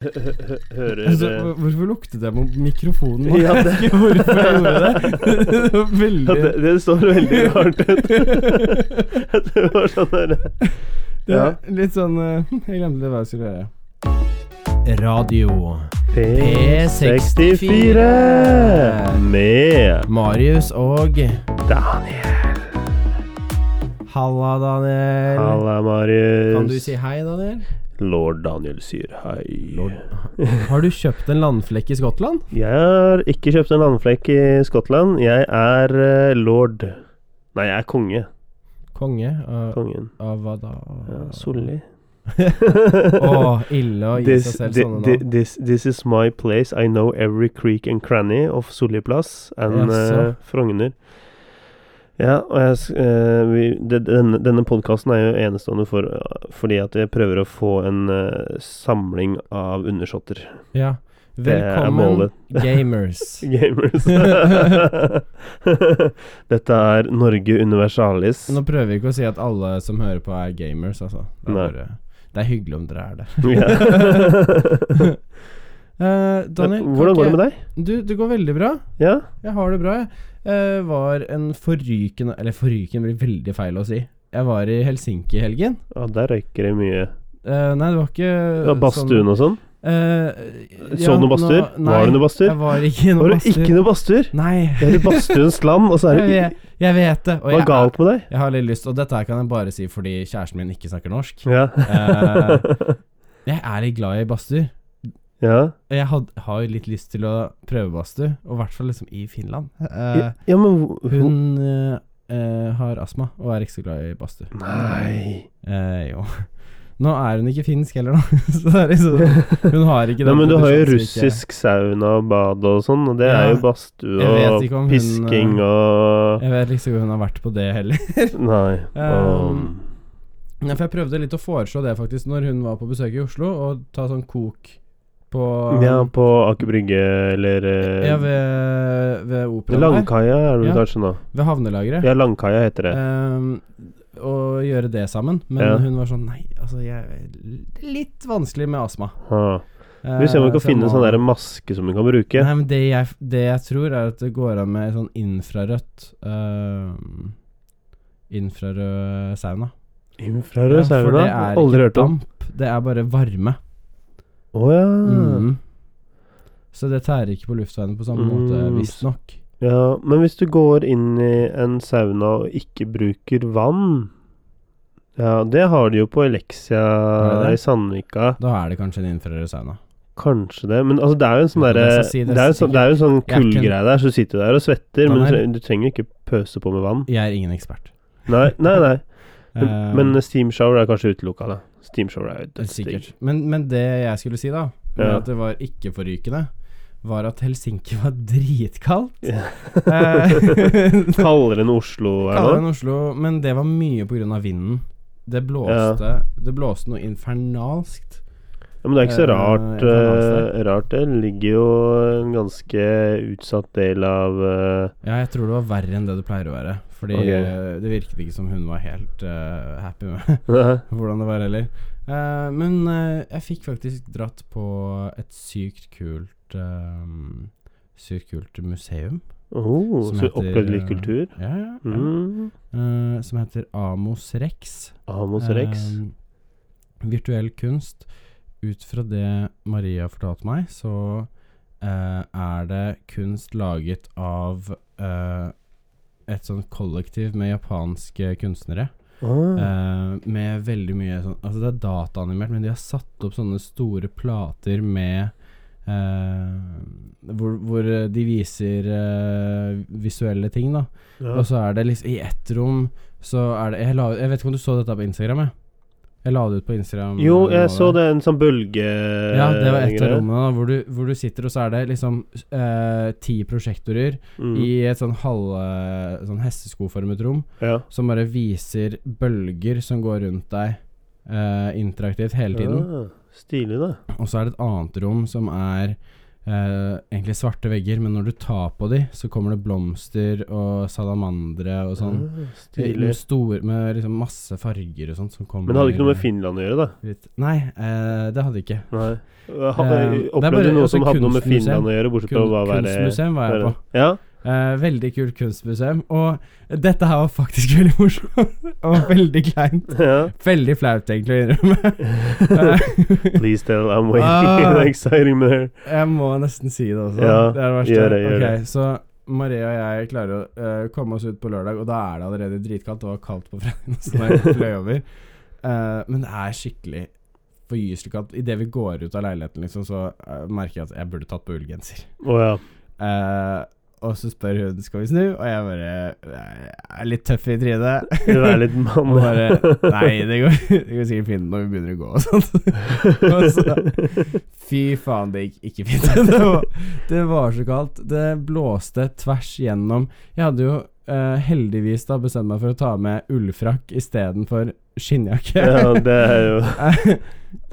Hører Altså, hvorfor luktet jeg på mikrofonen? nå? Ja, Jeg det- hvorfor jeg gjorde det. det var ja, veldig det, det står veldig rart ut. det var sånn der Det er litt sånn Jeg glemte hva jeg skulle gjøre. Radio P64 med Marius og Daniel. Halla, Daniel. Halla, Marius. Kan du si hei, Daniel? Lord Daniel sier hei. Har du kjøpt en landflekk i Skottland? Jeg har ikke kjøpt en landflekk i Skottland. Jeg er eh, lord. Nei, jeg er konge. Konge av, Kongen. av hva da? Ja, Solli. Å, ille å gi This, seg selv sånne navn. this, this is my place. I know every creek and cranny of Solli plass and eh, Frogner. Ja, og jeg, eh, vi, det, denne, denne podkasten er jo enestående for, fordi at jeg prøver å få en eh, samling av undersåtter. Ja. Det er Velkommen, gamers. Gamers. Dette er Norge Universalis. Nå prøver vi ikke å si at alle som hører på, er gamers, altså. Det er, bare, det er hyggelig om dere er det. Ja. Eh, Daniel, kan Hvordan går det med deg? Du, det går veldig bra. Ja? Jeg har det bra, jeg. Uh, var en forrykende Eller forrykende blir veldig feil å si. Jeg var i Helsinki i helgen. ja, der røyker det mye. Uh, nei, det var ikke Ja, Badstuen og sånn? Eh, Så du noen badstuer? Var det noen badstuer? Jeg var ikke i Var du det ikke badstuer. noe badstuer? Nei. Det er i badstuens land, og så er Jeg det vet, jeg vet det. Hva er galt med deg? jeg har litt lyst, og dette her kan jeg bare si fordi kjæresten min ikke snakker norsk. Ja. uh, Jeg er litt glad i badstuer. Ja. Jeg had, har jo litt lyst til å prøve badstue, og i hvert fall liksom i Finland. Eh, ja. Ja, men hun eh, eh, har astma og er ikke så glad i badstue. Nei Eh, jo. Nå er hun ikke finsk heller, da. Så det er liksom Hun har ikke Nei, men du har jo russisk sauna og bad og sånn, og det Ja, er jo badstue og hun, pisking og Jeg vet liksom ikke om hun har vært på det heller. Nei. Um, um, Nei, for jeg prøvde litt å foreslå det faktisk når hun var på besøk i Oslo, og ta sånn kok på ja, på Aker Brygge eller eh, Ja, ved, ved operaen. Langkaia er det Ja. kanskje nå? Ved havnelageret. Ja, Langkaia heter det. Um, og gjøre det sammen. Men Ja. hun var sånn Nei, altså jeg er litt vanskelig med astma. Ah. Vi ser om vi Eh, kan finne en sånn der maske som vi kan bruke. Nei, men det jeg, det jeg tror, er at det går an med sånn infrarødt uh, Infrarød sauna. Infrarød Ja, sauna? Aldri hørt om. damp, det er bare varme. Å ja. Mm. Så det tærer ikke på luftveiene på samme måte, Mm, visstnok. ja. Men hvis du går inn i en sauna og ikke bruker vann Ja, det har de jo på Elexia i Sandvika. Da er det kanskje en infrarød sauna. Kanskje det, men altså det er jo en sånn derre si det, det, er jo sånn, jo en sånn kullgreie der, så du sitter der og svetter, men du trenger ikke pøse på med vann. Jeg er ingen ekspert. Nei, nei, nei. Men, Eh, men Steamshower er kanskje utelukka, da. Steamshower er jo dødsdigg. Men, men det jeg skulle si, da, Ja. at det var ikke-forrykende, var at Helsinki var dritkaldt. Ja. Eh, Kaldere enn Oslo er Kaldere enn Oslo, men det var mye på grunn av vinden. Det blåste Det blåste noe infernalskt. Ja, men det er ikke så Eh, rart. Uh, rart det ligger jo en ganske utsatt del av uh, Ja, jeg tror det var verre enn det det pleier å være. Fordi okay. eh, det virket ikke som hun var helt uh, happy med hvordan det var heller. Uh, men uh, jeg fikk faktisk dratt på et sykt kult Sykt kult museum. oh, Som Så heter, opplevd litt kultur? Ja, ja. ja. Mm. Som heter Amos Rex. Amos Rex. Virtuell kunst. Ut fra det Maria fortalte meg, så er det kunst laget av et sånn kollektiv med japanske kunstnere. Oh. Uh, med veldig mye sånn Altså, det er dataanimert, men de har satt opp sånne store plater med uh, hvor, hvor de viser uh, visuelle ting, da. ja. Og så er det liksom I ett rom så er det jeg, la, jeg vet ikke om du så dette på Instagram? Jeg, jeg la det ut på Instagram. Jo, eh, jeg nå, så det, en sånn bølge... Ja, det var et av rommene da, hvor du, hvor du sitter, og så er det liksom eh, ti prosjektorer Mm. i et sånn halv eh, sånn hesteskoformet rom, Ja. som bare viser bølger som går rundt deg eh, interaktivt hele tiden. Ja, stilig, da. Og så er det et annet rom som er eh, egentlig svarte vegger, men når du tar på de, så kommer det blomster og salamandere og sånn. Ah, Med, med liksom masse farger og sånn. som kommer Men det hadde ikke noe med Finland å gjøre, da? Litt. Nei, eh, det hadde ikke. Nei. Eh, Hadde, er opplevde du noe altså, som hadde noe med. Finland å gjøre, bortsett fra å være kunstmuseum var jeg på. Ja? Eh, veldig kult kunstmuseum. Og dette her var faktisk veldig morsomt. og veldig kleint. ja. Veldig flaut, egentlig, å innrømme. Please tell I'm waiting. Uh, er exciting there. Jeg må nesten si det også. Ja, det er det verste. gjør det, gjør okay, det. Så Maria og jeg klarer å uh, komme oss ut på lørdag, og da er det allerede dritkaldt. Det var kaldt på fredag, så da fløy over. Eh, men det er skikkelig forgyselig kaldt. Idet vi går ut av leiligheten, liksom, så merker jeg at jeg burde tatt på ullgenser. Å ja. Og så spør hun skal vi snu, og jeg bare Jeg er litt tøff i trynet. Du er litt mann. Og bare Nei, det går, det går sikkert fint når vi begynner å gå og sånn. Og så, fy faen, det gikk ikke fint. Det var, det var så kaldt. Det blåste tvers gjennom. Jeg hadde jo eh, heldigvis da bestemt meg for å ta med ullfrakk istedenfor skinnjakke. ja, det er jo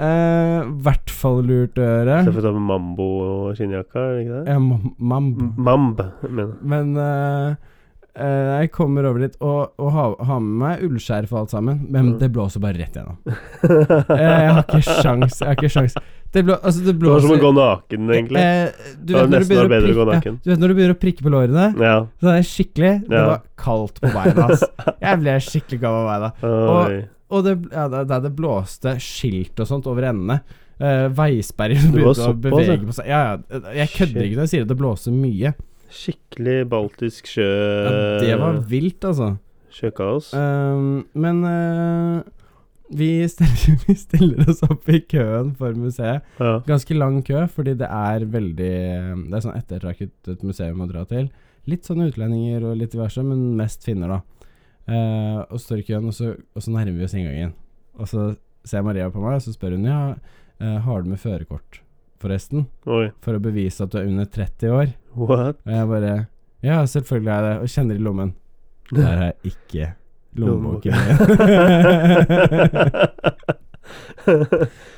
Eh, hvert fall lurt å gjøre. Så får du ta med Mambo og skinnjakka, er det ikke det? Ja, mam- mamb. Mamb, jeg. Men uh, Uh, jeg kommer over dit og, og har, ha med meg ullskjerf og alt sammen, men Mm. det blåser bare rett gjennom. jeg, jeg har ikke sjans. Jeg har ikke sjans. Det, blå, altså det Det var som å gå naken, egentlig. Eh, du, vet når du, bedre å gå prikke, ja, naken. du vet når du begynner å prikke på lårene? Ja. Så er det skikkelig Det Ja. var kaldt på beina. ass. Jeg ble skikkelig kald på beina. Oi. Og det, ja, det, det blåste skilt og sånt over endene. Uh, veisperrer som begynte å bevege på seg. Ja, ja, jeg kødder ikke når jeg sier at det blåser mye. Skikkelig baltisk sjø... Ja, det var vilt, altså. Sjøkaos. Uh, men eh, vi, stiller, vi stiller oss opp i køen for museet. Ja. Ganske lang kø, fordi det er veldig Det er sånn ettertraktet museum å dra til. Litt sånne utlendinger og litt diverse, men mest finner, da. Eh, og står i køen, og så, og så nærmer vi oss inngangen. Og så ser Maria på meg, og så spør hun ja, eh, har du med førerkort, forresten, Oi. for å bevise at du er under 30 år. What? Og jeg bare Ja, selvfølgelig er jeg det, og kjenner i lommen. Der har jeg ikke lommeboken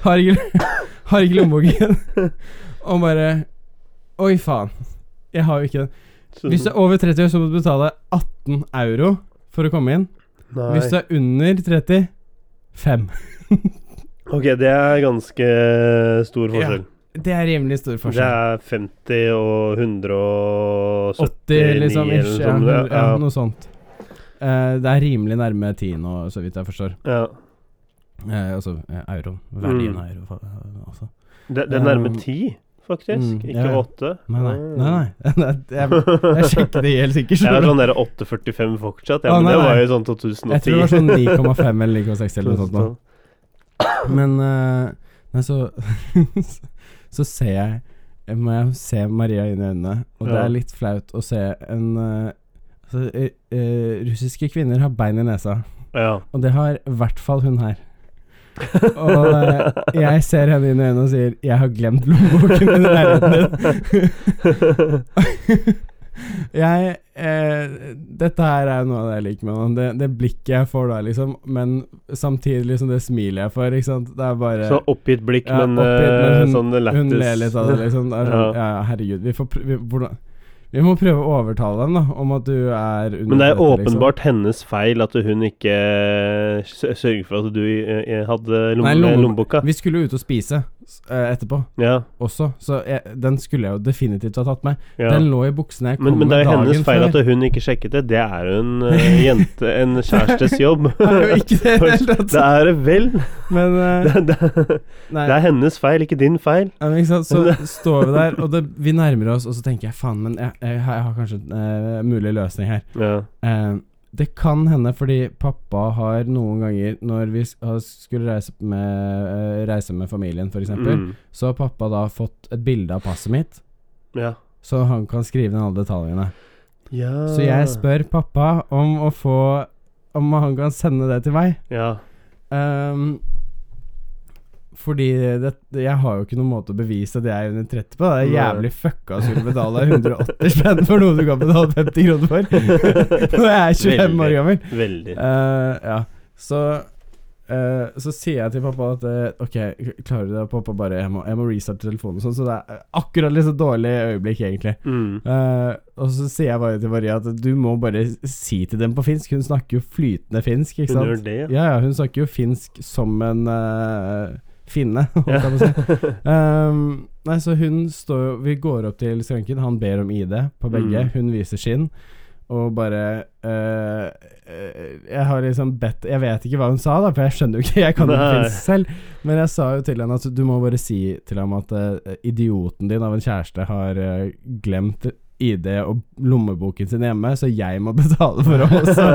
har ikke, lommeboken. og bare Oi, faen. Jeg har jo ikke den. Hvis du er over 30 år, så må du betale 18 euro for å komme inn. Nei. Hvis du er under 30 5. Ok, det er ganske stor forskjell. Det er rimelig stor forskjell. Det er 50 og 179 80, liksom. eller Ish, ja, ja, Ja, noe sånt. Eh, det er rimelig nærme 10 nå, så vidt jeg forstår. ja. Uh, altså eh, euro. Verdien Mm. euro. eh, Altså. Det, det er nærme 10, faktisk. mm, ikke ja, ja. 8. Nei, nei. nei, nei. Nei, jeg, jeg sjekket det helt sikkert. Jeg er sånn der 8,45 fortsatt. Ja, Å, men nei, det var jo sånn 2010. Jeg tror det var sånn 9,5 eller 9,6 eller noe sånt. Da. Men uh, så Så ser jeg Må jeg se Maria inn i øynene, og det er litt flaut å se en eh, eh, eh, Russiske kvinner har bein i nesa, Ja. og det har i hvert fall hun her. Og eh, jeg ser henne inn i øynene og sier 'Jeg har glemt lommeboken min i leiligheten din'. jeg eh, Dette her er noe av det jeg liker med henne. Det, det blikket jeg får da, liksom, men samtidig liksom det smilet jeg får. Det er bare Så oppgitt blikk, Ja, men, oppgitt, men hun- sånn lættis Hun ler litt av det, liksom. Det sånn, Ja. ja, herregud, vi får prøve hvordan, vi må prøve å overtale dem, da, om at du er under Men det er 30, liksom. åpenbart hennes feil at hun ikke sørger for at du eh, hadde lomme, Nei, lommeboka. Vi skulle ut og spise eh, etterpå Ja, også, så jeg, den skulle jeg jo definitivt ha tatt med. ja. Den lå i buksene jeg kom Men, men det er hennes feil før. at hun ikke sjekket det. Det er jo en uh, jente, en kjærestes jobb. Det det er det vel. Men uh, Det, det, det er hennes feil, ikke din feil. Ja, men ikke sant? Så står vi der, og det, vi nærmer oss, og så tenker jeg faen, men jeg, jeg, har- jeg har kanskje en uh, mulig løsning her. Ja. Eh, det kan hende fordi pappa har noen ganger, når vi skulle reise med, eh, reise med familien f.eks., Mm. så har pappa da fått et bilde av passet mitt, ja. så han kan skrive ned alle detaljene. ja. Så jeg spør pappa om å få Om han kan sende det til meg. Ja. Ehm, fordi det, jeg har jo ikke noen måte å bevise at jeg er under 30 på. Det er jævlig fucka å skulle betale 180 spenn for noe du kan betale 50 kroner for. Når jeg er 25 år gammel. Veldig. Uh, ja, så Uh, så sier jeg til pappa at uh, Ok, klarer du det? Pappa bare Jeg må, jeg må restarte telefonen og sånn. Så det er akkurat litt så dårlig øyeblikk, egentlig. Mm. Uh, og så sier jeg bare til Maria at du må bare si til dem på finsk. Hun snakker jo flytende finsk, ikke Hun gjør det, ja. Ja, ja, hun snakker jo finsk som en finne, holdt jeg på å si. Um, nei, så hun står Vi går opp til skranken, han ber om ID på begge, Mm. hun viser sin, og bare uh, Jeg har liksom bedt Jeg vet ikke hva hun sa, da, for jeg skjønner jo ikke, jeg kan ikke finne selv, men jeg sa jo til henne at du må bare si til ham at uh, idioten din av en kjæreste har uh, glemt ID og lommeboken sin hjemme, så jeg må betale for ham også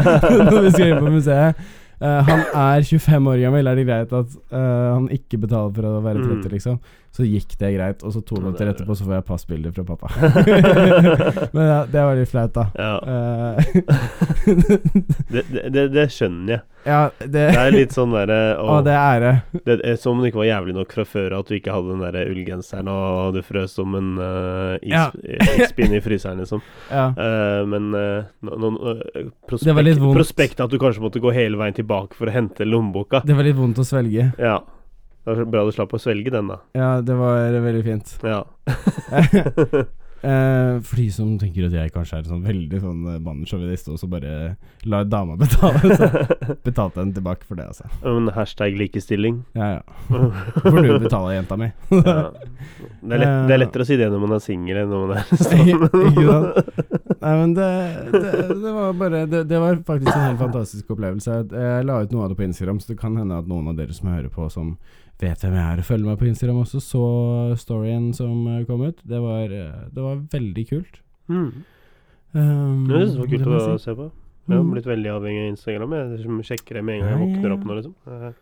når vi skal inn på museet. Eh, han er 25 år gammel, er det greit at uh, han ikke betaler for å være 30, Mm. liksom? Så gikk det greit, og så to Ja, minutter er etterpå så får jeg passbilder fra pappa. Men ja, det var litt flaut, da. Ja, Eh, det, det, det, skjønner jeg. ja, det, Det er litt sånn derre Å, det er ære. det, er Som om det ikke var jævlig nok fra før at du ikke hadde den der ullgenseren og du frøs som en uh, Ja. ispinne i fryseren, liksom. Ja. Eh, men uh, no, no, uh, prospekt, prospektet at du kanskje måtte gå hele veien tilbake for å hente lommeboka. Det var litt vondt å svelge. Ja. Det var bra du slapp å svelge den, da. Ja, det var veldig fint. Ja. Eh, for de som tenker at jeg kanskje er sånn veldig sånn eh, mannssjåvinist, og så bare lar dama betale, så betalte jeg den tilbake for det, altså. Men hashtag likestilling. Ja, ja. Får du betale, jenta mi. Ja. Det, er lett, det er lettere å si det når man er singel enn når man er sant? Nei, men det, det, det var bare det, det var faktisk en helt fantastisk opplevelse. Jeg la ut noe av det på Instagram, så det kan hende at noen av dere som hører på, som vet hvem jeg er og følger meg på Instagram også, så storyen som eh, kom ut. Det var, eh, det var veldig kult. Mm. Um, det var kult det å si. se på. Jeg har Mm. blitt veldig avhengig av Instagram. Jeg sjekker det med en gang jeg våkner opp nå, liksom. Er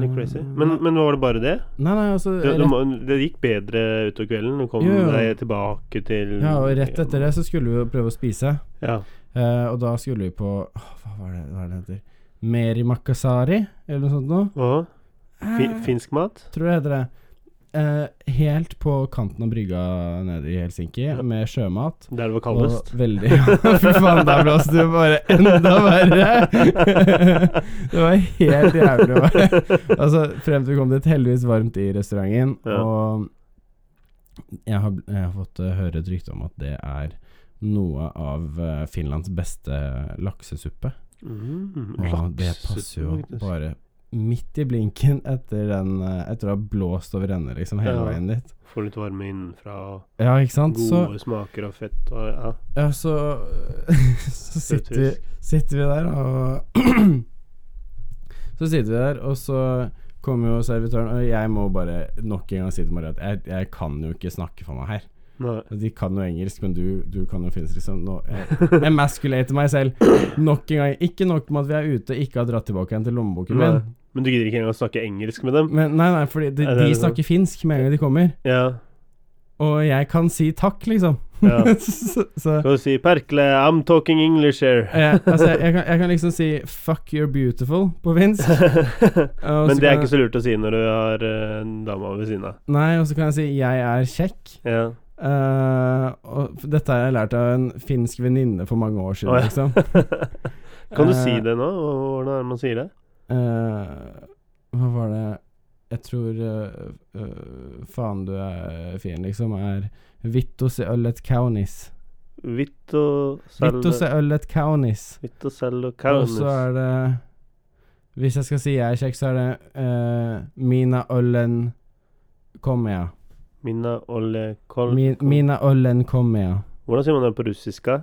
Litt crazy. Men, men var det bare det? Nei, nei, altså Det, det, det gikk bedre utover kvelden? Du kom Jo, jo. deg tilbake til Ja, og rett etter det så skulle vi jo prøve å spise. Ja. Uh, og da skulle vi på Hva var det, hva er det heter? Meri Makasari, eller noe sånt noe? Uh fi, Eh, finsk mat? Tror det heter det. Eh, helt på kanten av brygga nede i Helsinki, Ja. med sjømat. Der det var kaldest? Veldig Fy faen, der blåste det bare enda verre! det var helt jævlig Altså, frem til vi kom dit, heldigvis varmt i restauranten, Ja. og jeg har, jeg har fått eh, høre et rykte om at det er noe av eh, Finlands beste laksesuppe. Mm, Og det passer jo bare midt i blinken etter den eh, Etter å ha blåst over ende liksom hele Ja. veien dit. Få litt varme innenfra. og Ja, sant? Så, Gode smaker og fett og ja. ja, så, så sitter, vi, sitter vi der, og Så sitter vi der, og så kommer jo servitøren, og jeg må bare nok en gang si til Maria at jeg, jeg kan jo ikke snakke for meg her. Nei. De kan jo engelsk, men du, du kan jo finsk, liksom. Nå, jeg emasculater meg selv nok en gang. Ikke nok med at vi er ute, ikke har dratt tilbake igjen til lommeboken min. Men du gidder ikke engang å snakke engelsk med dem? Men nei, nei, fordi de, de snakker finsk med en gang de kommer. Ja. Og jeg kan si takk, liksom. ja. så, så Skal du si 'Perkle, I'm talking English here'? ja, altså, jeg, kan, jeg kan liksom si 'fuck you're beautiful' på finsk. Men det er ikke så lurt å si når du har eh, en dame ved siden av. jeg- Nei, og så kan jeg si 'jeg er kjekk'. Ja. Eh, og dette har jeg lært av en finsk venninne for mange år siden, oh, ja. liksom. kan du uh, si det nå? Hvordan er det man sier det? Uh, hva var det Jeg tror eh, eh, Faen, du er fin, liksom, er Vitto se øllet kaunis. Vitto se øllet kaunis. Vitto kaunis Og så er det Hvis jeg skal si jeg er kjekk, så er det eh, Mina øllen kommer Minna Olle Kol... Mi, Mina olen komme, ja. Hvordan sier man det på russiska?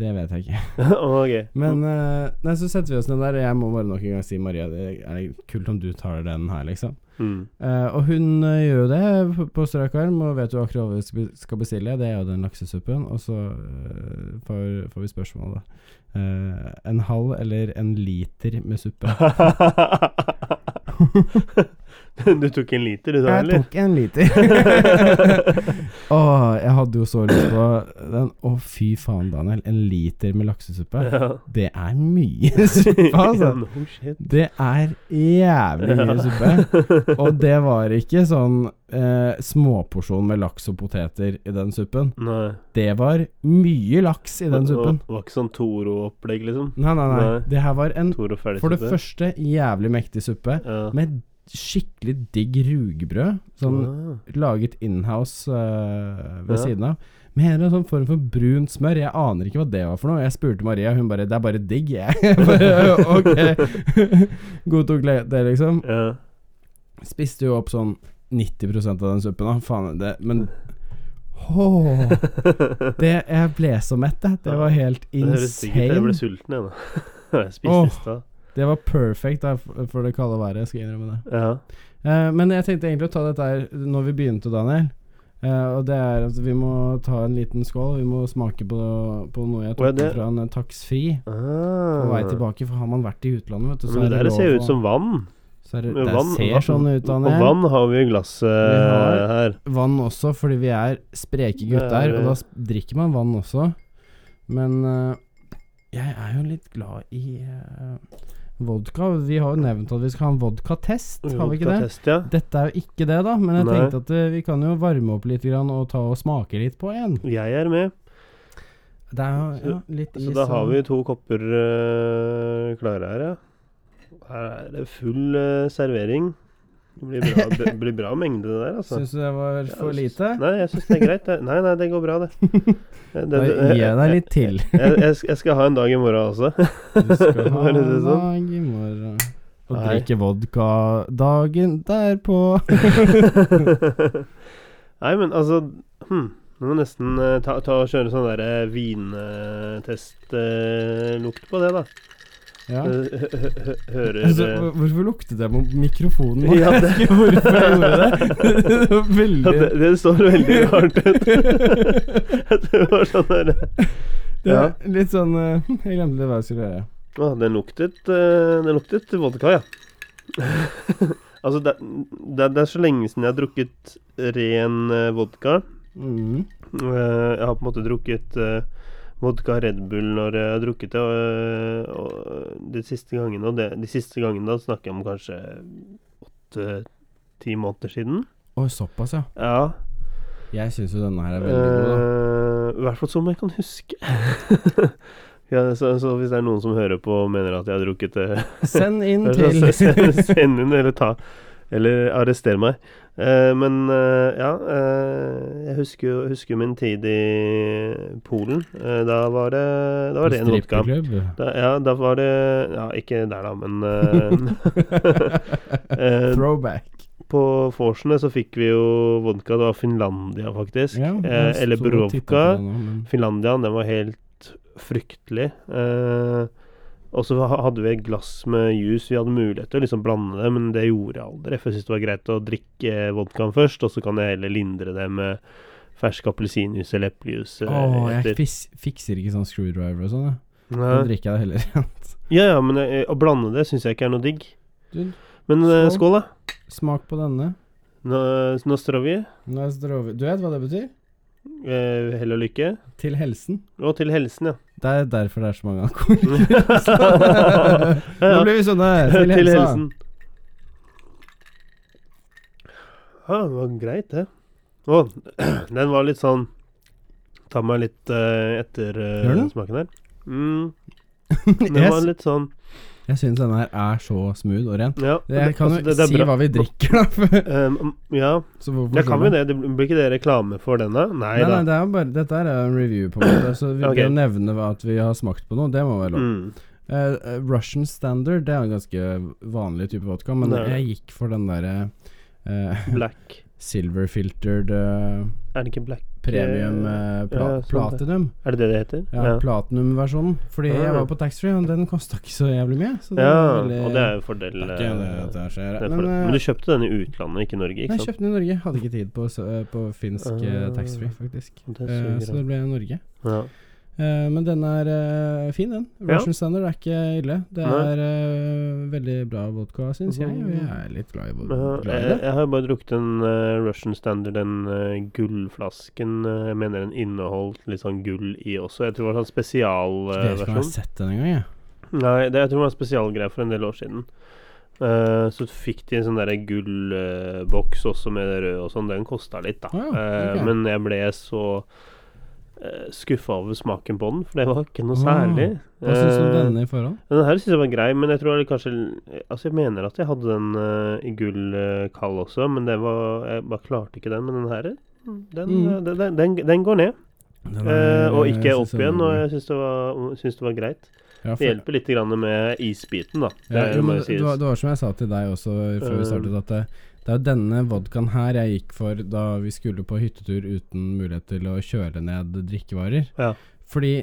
Det vet jeg ikke. okay. Men uh, Nei, så setter vi oss ned der, jeg må bare nok en gang si Maria, det er kult om du tar den her, liksom. mm. Uh, og hun uh, gjør jo det på- på strak arm, og vet jo akkurat hva vi skal- bestille. Det er jo den laksesuppen. Og så får, får vi spørsmål, da. En halv eller en liter med suppe? Du tok en liter, du da, Jeg tok en liter. Åh, jeg hadde jo så lyst på den. Å, fy faen, Daniel. En liter med laksesuppe. Ja. Det er mye suppe, altså. No shit. Det er jævlig mye suppe. Og det var ikke sånn eh, småporsjon med laks og poteter i den suppen. Nei. Det var mye laks i den suppen. Det var ikke sånn Toro-opplegg, liksom? Nei, nei, nei. Nei. Det her var en For det første jævlig mektig suppe ja. med skikkelig digg rugbrød. Sånn ja. laget inhouse uh, ved Ja. siden av. Med en sånn form for brunt smør. Jeg aner ikke hva det var for noe. Jeg spurte Maria, hun bare 'Det er bare digg', jeg. bare, ok. Godtok det, liksom. Ja. Spiste jo opp sånn 90% av den suppen, da. Faen, det Men Oh, det, Jeg ble så mett, jeg. Det var helt Det høres sikkert. Jeg ble sulten, jeg nå. Jeg spiste oh. i stad. Det var perfect da, for det kalde været, skal jeg innrømme det. Ja. Uh, men jeg tenkte egentlig å ta dette her når vi begynte, Daniel. Uh, og det er at vi må ta en liten skål. Vi må smake på, på noe jeg ja, tok det- fra en taxfree Ah. på vei tilbake. For har man vært i utlandet, vet du, så Men det der ser ut som vann. så det, det vann- ser sånn ut, Daniel. Og vann har vi i glasset har- her. Vann også, fordi vi er spreke er- gutter, og da drikker man vann også. Men uh, jeg er jo litt glad i eh, vodka. Vi har jo nevnt at vi skal ha en vodkatest, har vi ikke det? Ja. Dette er jo ikke det, da, men jeg Nei. tenkte at eh, vi kan jo varme opp litt grann og ta og smake litt på en. Jeg er med. Er ja, litt Så så da har vi to kopper uh, klare her, ja. Her er det full uh, servering. Det blir bra, det blir bra mengde, det der, altså. Syns du det var for lite? Nei, jeg syns det er greit. Det. Nei, nei, det går bra, det. det, gir jeg deg litt til. jeg, jeg, jeg skal ha en dag i morgen også. Du skal ha en sånn? dag i morgen og Nei. drikke vodka dagen derpå. Nei, men altså hm, Nå må nesten uh, ta, ta og kjøre sånn derre vintestlukt på det, da. Ja. Hø- hø- hø- Hører Altså, eh, hvorfor luktet det på mikrofonen? Ja, det- Jeg hvorfor jeg gjorde det. Det var ja, veldig det, det står veldig rart ut. det var sånn der Det Ja. Litt sånn eh, Jeg glemte hva jeg skulle gjøre. Ah, den luktet eh, Den luktet vodka, ja. altså, det, det, det er så lenge siden jeg har drukket ren vodka. Mm. Eh, jeg har på en måte drukket vodka Red Bull når jeg har drukket det. Og, og de siste gangene det, De siste gangene da snakker jeg om kanskje åtte-ti måneder siden. Oi, såpass, ja. Ja. Jeg syns jo denne her er veldig god, da. Eh, I hvert fall som jeg kan huske. ja, så, så hvis det er noen som hører på og mener at jeg har drukket det Send inn til send inn, eller ta Eller arrester meg. Eh, men eh, ja eh, Jeg husker jo husker min tid i Polen. Da var det Da var det en vodka. Da, ja, da var det Ja, ikke der, da, men Throwback. På vorsene så fikk vi jo vodka. Det var Finlandia, faktisk. Ja, eh, eller Brovka. men- Finlandia, den var helt fryktelig. Eh, og så hadde vi et glass med juice. Vi hadde mulighet til å liksom blande det, men det gjorde jeg aldri. For jeg syntes det var greit å drikke vodkaen først, og så kan jeg heller lindre det med fersk appelsinjuice eller eplejus. eh, Åh, jeg fikser ikke sånn screwdriver og sånn. Da drikker jeg det heller rent. Ja, ja, men jeg, å blande det syns jeg ikke er noe digg. Men eh, Skål. skål, da. smak på denne. Nostrovi. nå står vi. Nå det stråve- Du vet hva det betyr? Eh, hell og lykke. Til helsen. Og til helsen, ja. Det er derfor det er så mange alkoholikere. Nå blir vi sånne. Til, til helsen. Ja, det var greit, det. Å, den var litt sånn Ta meg litt uh, etter uh, smaken her. Mm, den var litt sånn jeg syns denne her er så smooth og ren. Ja, Jeg kan jo altså, det- det si bra. hva vi drikker, da. Um, ja, jeg kan vi jo det. Det blir ikke det reklame for denne? Nei, Nei, da. nei, det er bare, dette er en review, på en måte. Så vi okay. kan nevne at vi har smakt på noe. Det må være lov. Mm. Eh, eh, Russian Standard Det er en ganske vanlig type vodka, men Nei. jeg gikk for den derre uh, Black. silver filtered uh, Er det ikke black? Premium eh, pla ja, platinum. Er det det det heter? Ja, platinum-versjonen. Fordi jeg Ah. var på taxfree, og den kosta ikke så jævlig mye. Så det Ja, veldig, og det er jo fordel. det er det eh, det er Men, fordel. eh, Men du kjøpte den i utlandet, ikke i Norge? Ikke nei, jeg kjøpte den i Norge. Hadde ikke tid på, eh, på finsk uh, taxfree, faktisk. Det uh, så det ble Norge. ja. Eh, men den er eh, fin, den. Ja. Russian Standard er ikke ille. Det er eh, veldig bra vodka, syns jeg. Og jeg er litt glad i, vodka, glad i jeg, det. jeg har bare drukket en eh, Russian Standard, den gullflasken. jeg mener den inneholdt litt sånn gull i også. Jeg tror det var sånn spesialversjon. om jeg har sett den engang, jeg. Nei, det, jeg tror det var en spesialgreie for en del år siden. Uh, så fikk de en sånn gullboks også med rød og sånn. Den kosta litt, da. Ja, Eh, ok. men jeg ble så uh, skuffa over smaken på den, for det var ikke noe Åh, særlig. Hva syns du om Eh, denne i forhold? Denne her syns jeg var grei, men jeg tror jeg kanskje Altså, jeg mener at jeg hadde den uh, i gull uh, kald også, men det var Jeg bare klarte ikke den. Men den her, den, Mm. eh, den, den, den, går ned. Eh, er- og ikke opp igjen, og jeg syns det, var- det var greit. Ja, Det hjelper litt grann med isbiten, da. Det Ja, jo, det, det, var, det var som jeg sa til deg også før vi startet, at det, er denne vodkaen her jeg gikk for da vi skulle på hyttetur uten mulighet til å kjøle ned drikkevarer. Ja. Fordi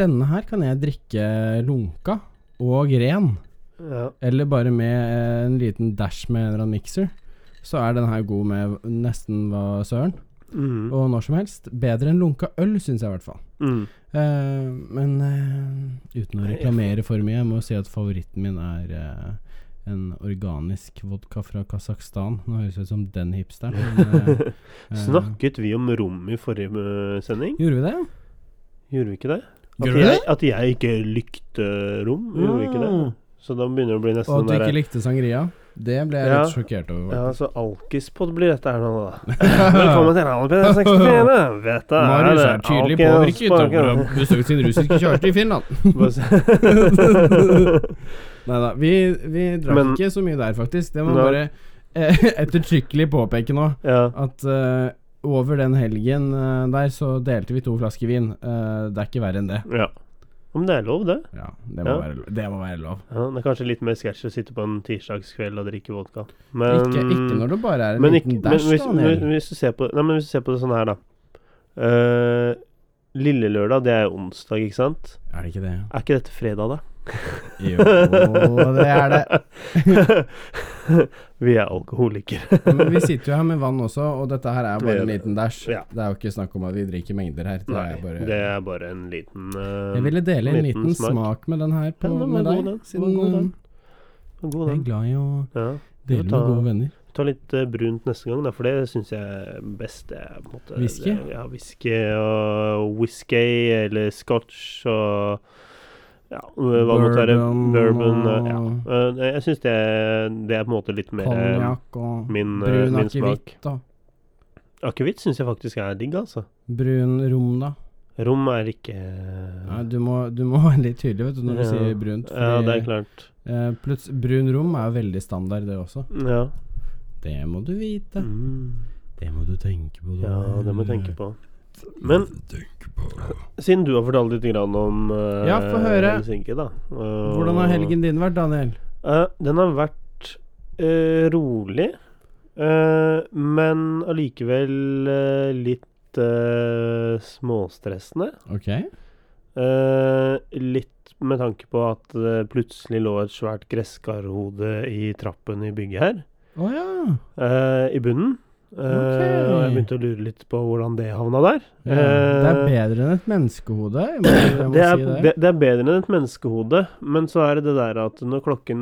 denne her kan jeg drikke lunka og ren, Ja. eller bare med eh, en liten dash med en eller annen mikser. Så er den her god med nesten hva søren. Mm. Og når som helst. Bedre enn lunka øl, syns jeg i hvert fall. Mm. Uh, men uh, uten å reklamere for mye, jeg må si at favoritten min er eh, en organisk vodka fra Kasakhstan. Nå høres det ut som den hipsteren. Men, eh, eh, Snakket vi om rom i forrige eh, sending? Gjorde vi det? Gjorde vi ikke det? At jeg, at jeg ikke likte rom? Gjorde vi ikke det? Mm. Så da begynner det å bli nesten Og at du ikke likte sangria? Det ble jeg Ja. litt sjokkert over. Ja, så alkispod blir dette her nå, da. Velkommen til Rallped 64. Dette Marius er tydelig påvirket Sparker. å besøkt sin russiske kjæreste i Finland. Nei da, vi, vi drakk Men- ikke så mye der, faktisk. Det må no. bare eh, ettertrykkelig påpeke nå. ja. At eh, over den helgen eh, der så delte vi to flasker vin. Eh, det er ikke verre enn det. ja. Om det er lov, det. Ja, det må, Ja. Være, det må være lov. Ja, det er kanskje litt mer sketsj å sitte på en tirsdagskveld og drikke vodka. Men, ikke, ikke når det bare er en liten dash, hvis, hvis, du ser på, nei, men hvis du ser på det sånn her, da. Uh, Lille lørdag, det er onsdag, ikke sant? Er det ikke det? Er ikke dette fredag, da? Jo, det er det. Vi er alkoholikere. Men vi sitter jo her med vann også, og dette her er bare en liten dash. Ja. Det er jo ikke snakk om at vi drikker mengder her. Det Nei, er bare det er bare en liten uh, Jeg ville dele en liten liten smak. smak med den her på, Ja, med deg. den. Den Siden god, eh, den. God, jeg er glad i å Ja. dele ta- med gode venner. Ta litt uh, brunt neste gang, da, for det syns jeg er best. Whisky? Ja, whisky og whisky eller scotch og ja, hva måtte være Bourbon og- ja. Eh, Jeg syns det, det er på en måte litt mer eh, Konjakk og min, eh, brun min smak. akevitt og Akevitt syns jeg faktisk er digg, altså. brun rom, da. Rom er ikke Nei, du, må, du må være litt tydelig vet du, når du Ja. sier brunt. Ja, det er klart. eh, brun rom er veldig standard, det også. Ja. Det må du vite. Mm. Det må du tenke på. Ja, det må jeg tenke på. Men siden du har fortalt litt grann om uh, Ja, få høre. Helsinki, da. uh, Hvordan har helgen din vært, Daniel? Uh, den har vært eh, rolig, eh, men allikevel litt småstressende. Ok. Eh, litt med tanke på at det plutselig lå et svært gresskarhode i trappen i bygget her. Å ja. eh, I bunnen. Eh, Og jeg begynte å lure litt på hvordan det havna der. ja. Det er Eh, bedre enn et menneskehode. Jeg må, jeg må det, er, si det. det, er bedre enn et menneskehode, men så er det det der at når klokken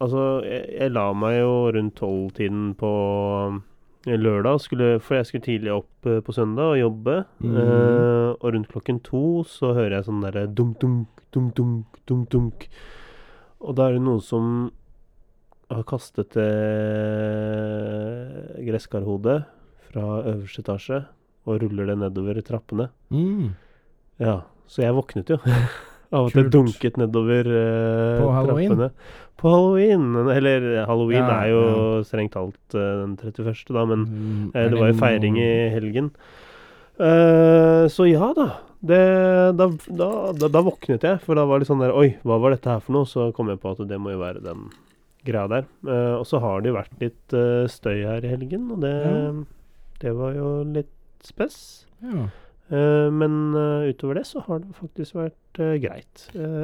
Altså, jeg, jeg la meg jo rundt tolvtiden på eh, lørdag, skulle, for jeg skulle tidlig opp på søndag og jobbe. Mm. eh, og rundt klokken to så hører jeg sånn derre dunk-dunk, dunk-dunk, dunk-dunk. Og da er det noen som har kastet det gresskarhode fra øverste etasje og ruller det nedover trappene. Mm. Ja, så jeg våknet jo av at det dunket nedover uh, På halloween? trappene. På halloween. Eller halloween Ja, er jo strengt talt uh, den 31., da, men Mm, eh, er det var jo feiring i helgen. Eh, så ja da. Det, da, da, da. Da våknet jeg, for da var det sånn der Oi, hva var dette her for noe? Så kom jeg på at det må jo være den greia der. Uh, og så har det jo vært litt uh, støy her i helgen, og det, Ja. det var jo litt spess. Ja. Uh, men utover det så har det faktisk vært greit.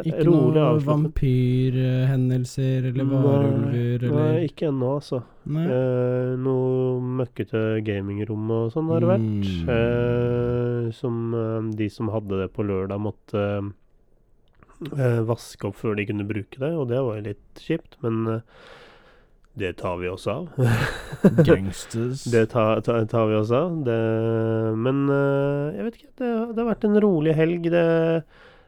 Ikke rolig noen vampyrhendelser eller varulver eller nei, ikke ennå, altså. Noe møkkete gamingrom og sånn har det vært. Mm. Som de som hadde det på lørdag, måtte eh, vaske opp før de kunne bruke det, og det var jo litt kjipt, men eh, det tar vi oss av. Gangsters. Det tar, tar, tar vi oss av. Det, men eh, jeg vet ikke. Det, det har vært en rolig helg. Det,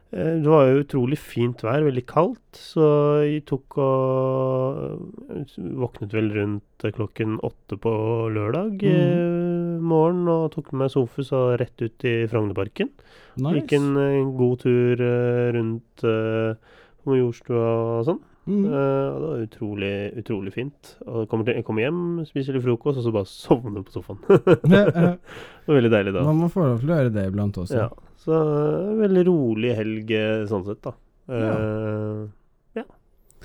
det var jo utrolig fint vær, veldig kaldt. Så jeg tok og eh, Våknet vel rundt eh, klokken åtte på lørdag eh, morgen og tok med meg Sofus og rett ut i Frognerparken. Gikk en, en, eh, god tur eh, rundt uh, på Majorstua og sånn. Mm. Uh, og det var utrolig, utrolig fint. Og jeg kommer, til, jeg kommer hjem, spiser litt frokost, og så bare sovner på sofaen. det Eh, eh, var veldig deilig da. Man må få lov til å gjøre det iblant også. Ja, så eh, veldig rolig helg eh, sånn sett, da. Ja.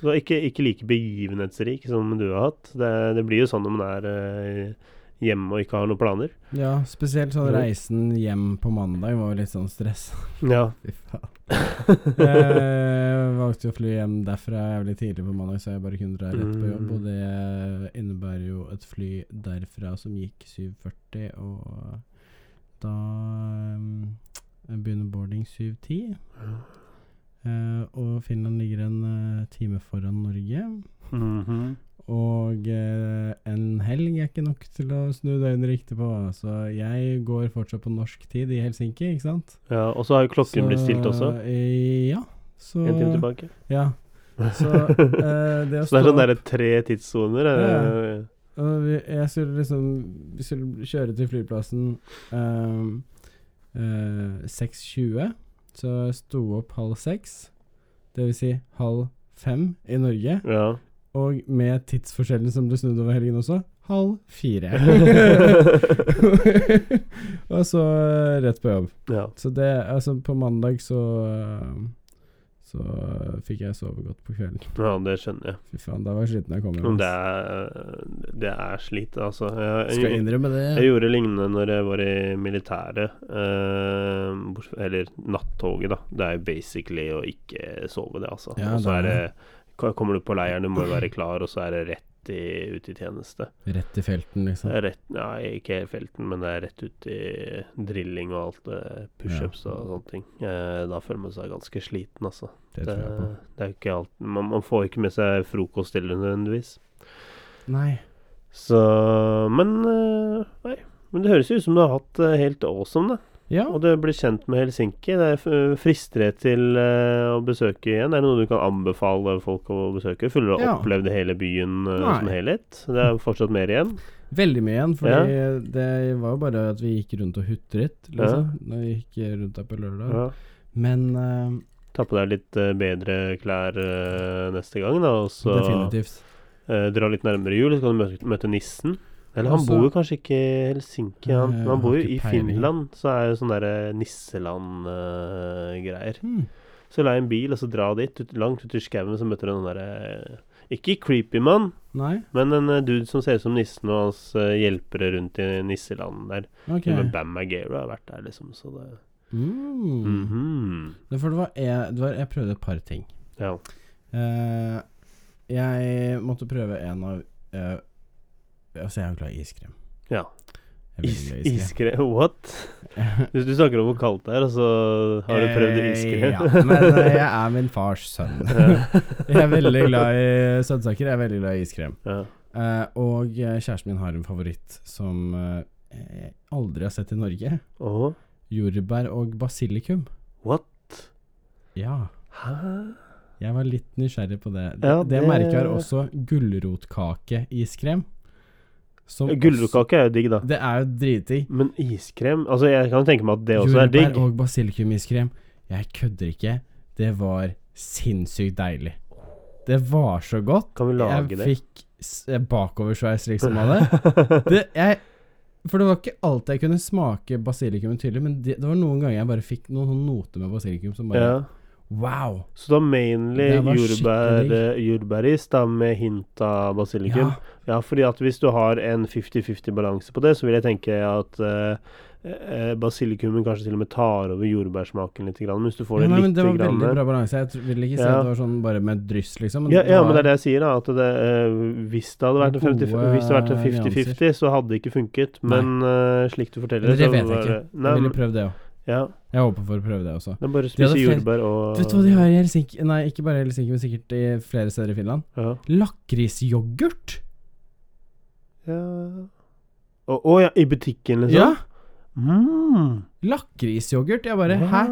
Så ikke, ikke like begivenhetsrik som du har hatt. Det, det blir jo sånn når man er uh, hjemme og ikke har noen planer. Ja, spesielt sånn reisen hjem på mandag var jo litt sånn stress. Ja. Fy faen. Jeg valgte jo å fly hjem derfra jævlig tidlig på mandag, så jeg bare kunne dra rett på jobb. Mm. Og det innebærer jo et fly derfra som gikk 7.40, og da um, begynner boarding 7.10. Uh, og Finland ligger en uh, time foran Norge. Mhm. Og uh, en helg er ikke nok til å snu døgnet riktig på. Så jeg går fortsatt på norsk tid i Helsinki, ikke sant? ja. Og så har jo klokken blitt stilt også. eh, ja. Så En time tilbake. Ja. Så eh, det Så det er sånn derre tre tidssoner. eh, Jeg skulle liksom Vi skulle kjøre til flyplassen eh, 6.20, så jeg sto opp halv seks. Det vil si halv fem i Norge. Ja. Og med tidsforskjellen som ble snudde over helgen også, halv fire. og så eh, rett på jobb. ja. Så det Altså, på mandag så eh, Så fikk jeg sove godt på kvelden. ja, det skjønner jeg. Fy faen, da var jeg sliten jeg kom hjem. Det er, det er slit, altså. Jeg, Skal innrømme det. Jeg gjorde lignende når jeg var i militæret. eh, eller nattoget, da. Det er jo basically å ikke sove, det, altså. Ja, og så er det Kommer du på leiren, du må jo være klar, og så er det rett i, ut i tjeneste. Rett i felten, liksom. Det rett, ja, ikke i felten, men det er rett ut i drilling og alt det. Pushups og sånne ting. Eh, da føler man seg ganske sliten, altså. Det Det, det er ikke alt man, man får ikke med seg frokost til nødvendigvis. Nei. Så Men eh, Nei. Men det høres jo ut som du har hatt det helt awesome, da. Ja. Og du blir kjent med Helsinki. Det f- frister det til eh, å besøke igjen? Er det noe du kan anbefale folk å besøke? Føler du har Ja. opplevd hele byen eh, Nei. som helhet? Det er fortsatt mer igjen? Veldig mye igjen, fordi det var jo bare at vi gikk rundt og hutret, liksom. Når vi gikk rundt der på lørdag. Ja. Men uh, Ta på deg litt eh, bedre klær uh, neste gang, da. Og så definitivt. eh, dra litt nærmere jul, så kan du møte, møte nissen. Eller han Også- bor jo kanskje ikke i Helsinki, han. Eh, Men han bor jo i. Finland, så er jo sånn derre nisseland-greier. Hmm. Så la en bil, og så dra dit, ut, langt ut i skauen, så møter du noen derre Ikke creepy mann, men en uh, dude som ser ut som nissen, og hans uh, hjelpere rundt i nisseland der. Okay. Men Bam Magero har vært der, liksom, så det Mm. Mhm. Det- For det var, jeg, det var Jeg prøvde et par ting. Ja. Jeg måtte prøve en av Altså, jeg er jo glad i iskrem. ja. Is, iskrem. What? Hvis du snakker om hvor kaldt det er, og så har du prøvd Eh, iskrem? Ja, men eh, jeg er min fars sønn. jeg er veldig glad i søtsaker. Jeg er veldig glad i iskrem. ja. Uh, og kjæresten min har en favoritt som uh, jeg aldri har sett i Norge. Åh, Jordbær og basilikum. what? Ja. Hæ? Jeg var litt nysgjerrig på det. Det, Ja, det det- merker også gulrotkakeiskrem. Gulrotkake er jo digg, da. Det er jo dritdigg. Men iskrem Altså, jeg kan tenke meg at det også er digg. Jordbær og basilikumiskrem. Jeg kødder ikke. Det var sinnssykt deilig. Det var så godt. Kan vi lage jeg det? fikk bakoversveis liksom av det. det jeg, for det var ikke alltid jeg kunne smake basilikum tydelig, men det, det var noen ganger jeg bare fikk noen noen noter med basilikum som bare ja. Wow! Så mainly Det var jordbær, jordbæris da med hint av basilikum. Ja, Ja, fordi at hvis du har en 50-50 balanse på det, så vil jeg tenke at eh, eh, basilikumen kanskje til og med tar over jordbærsmaken litt. Grann. Men hvis du får det Nei, men litt det var grann, veldig bra balanse. Jeg vil ikke si Ja. at det var sånn bare med dryss, liksom. ja, ja, men det er det jeg sier, da. At det, eh, hvis det hadde vært 50, Gode hvis det hadde vært en 50-50, så hadde det ikke funket. Men eh, slik du forteller Eller det så var det- Nei, Jeg ville men- prøvd det òg. Ja. Jeg håper for å prøve det også. Det er bare å spise jordbær og Vet du hva de har i Helsinki? Nei, ikke bare i Helsinki, men sikkert i flere steder i Finland. Ja. Lakrisyoghurt! ja. Å oh, ja, i butikken, liksom? Ja! Mm. Lakrisyoghurt. Jeg bare Hæ?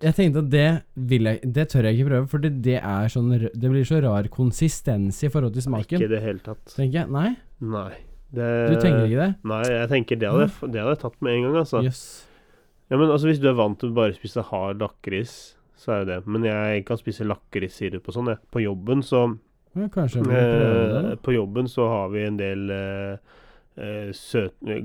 Jeg tenkte at det vil jeg Det tør jeg ikke prøve, for det, det er sånn Det blir så rar konsistens i forhold til Ikke smaken. i det hele tatt. Tenker jeg. Nei, Nei. Det, du tenker ikke det? Nei, jeg tenker det hadde, det hadde jeg tatt med en gang, altså. Jøss. Ja, men altså, hvis du er vant til å bare spise hard lakris, så er jo det. Men jeg kan spise lakrissirup og sånn, jeg. På jobben så Ja, eh. På jobben så har vi en del eh,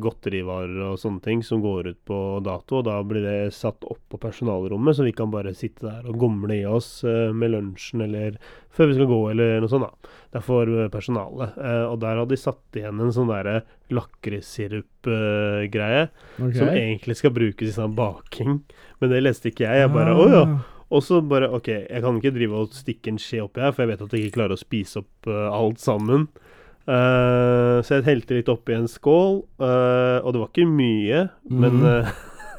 godterivarer og sånne ting som går ut på dato, og da blir det satt opp på personalrommet, så vi kan bare sitte der og gomle i oss eh, med lunsjen eller før vi skal gå, eller noe sånt, da. Det er for eh, personalet. Eh, og der hadde de satt igjen en sånn derre lakrissirup-greie, Ok. som egentlig skal brukes i sånn baking. Men det leste ikke jeg. Jeg bare Å ja. Ah. Og så bare OK, jeg kan ikke drive og stikke en skje oppi her, for jeg vet at jeg ikke klarer å spise opp eh, alt sammen. Eh, så jeg helte litt oppi en skål, uh, og det var ikke mye, men Mhm. eh,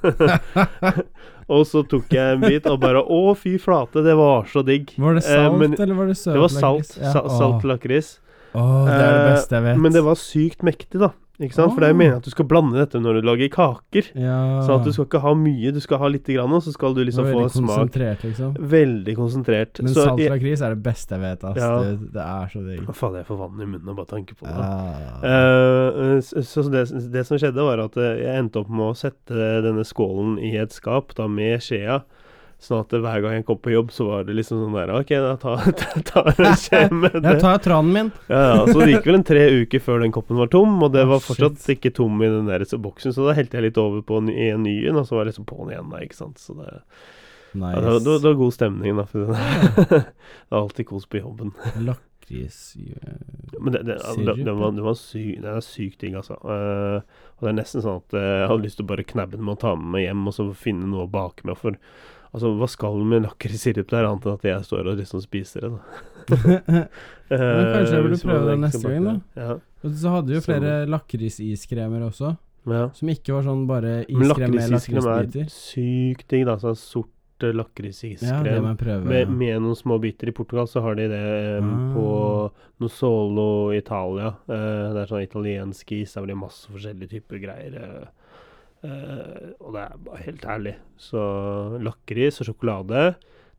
Og så tok jeg en bit og bare Å, fy flate, det var så digg. Var det Eh, salt, men eller var det søt? det var salt. lakris? Ja. Sa salt lakris. Åh, det er det beste jeg vet. Men det var sykt mektig, da. Ikke sant? For det er Åh. meningen at du skal blande dette når du lager kaker. ja. Så at du skal ikke ha mye, du skal ha lite grann, og så skal du liksom få veldig smak. konsentrert, liksom. Veldig konsentrert. Men så salt lakris er det beste jeg vet, ass. Ja. Det, det er så digg. Faen, jeg får vann i munnen av bare tanke på det. Ja. Uh, så så det, det som skjedde, var at eh, jeg endte opp med å sette denne skålen i et skap, da med skjea. Sånn at hver gang jeg kom på jobb, så var det liksom sånn der OK, da tar jeg ta en skje med det. Jeg tar tranen min. Ja, ja, Så det gikk vel en tre uker før den koppen var tom, og det var fortsatt ikke tom i den der boksen, så da helte jeg litt over på en, i en ny en, og så var jeg liksom på'n igjen, da, ikke sant. Så det, Nice. ja, det, var, det, var, god stemning, da. For det, er alltid kos på jobben. Men det, det, det, det, var, det var syk, det er sykt digg, altså. Uh, og det er nesten sånn at eh, jeg hadde lyst til å bare knabbe den med å ta med meg hjem, og så finne noe å bake med. For altså, hva skal du med lakrissirup der, annet enn at jeg står og liksom spiser det, da. Men kanskje jeg burde hvis prøve det neste gang, da. Ja. Og så hadde vi jo flere lakrisiskremer også, ja. som ikke var sånn bare iskrem med lakrisiskrem er lakrisbiter. sykt digg, da. Sånn sort lakrisiskrem Ja, det med, med noen små biter. I Portugal så har de det um, Ah. på Nosolo Italia. Uh, det er sånn italiensk is. Der blir de har masse forskjellige typer greier. eh. Eh, og det er bare helt ærlig. Så lakris og sjokolade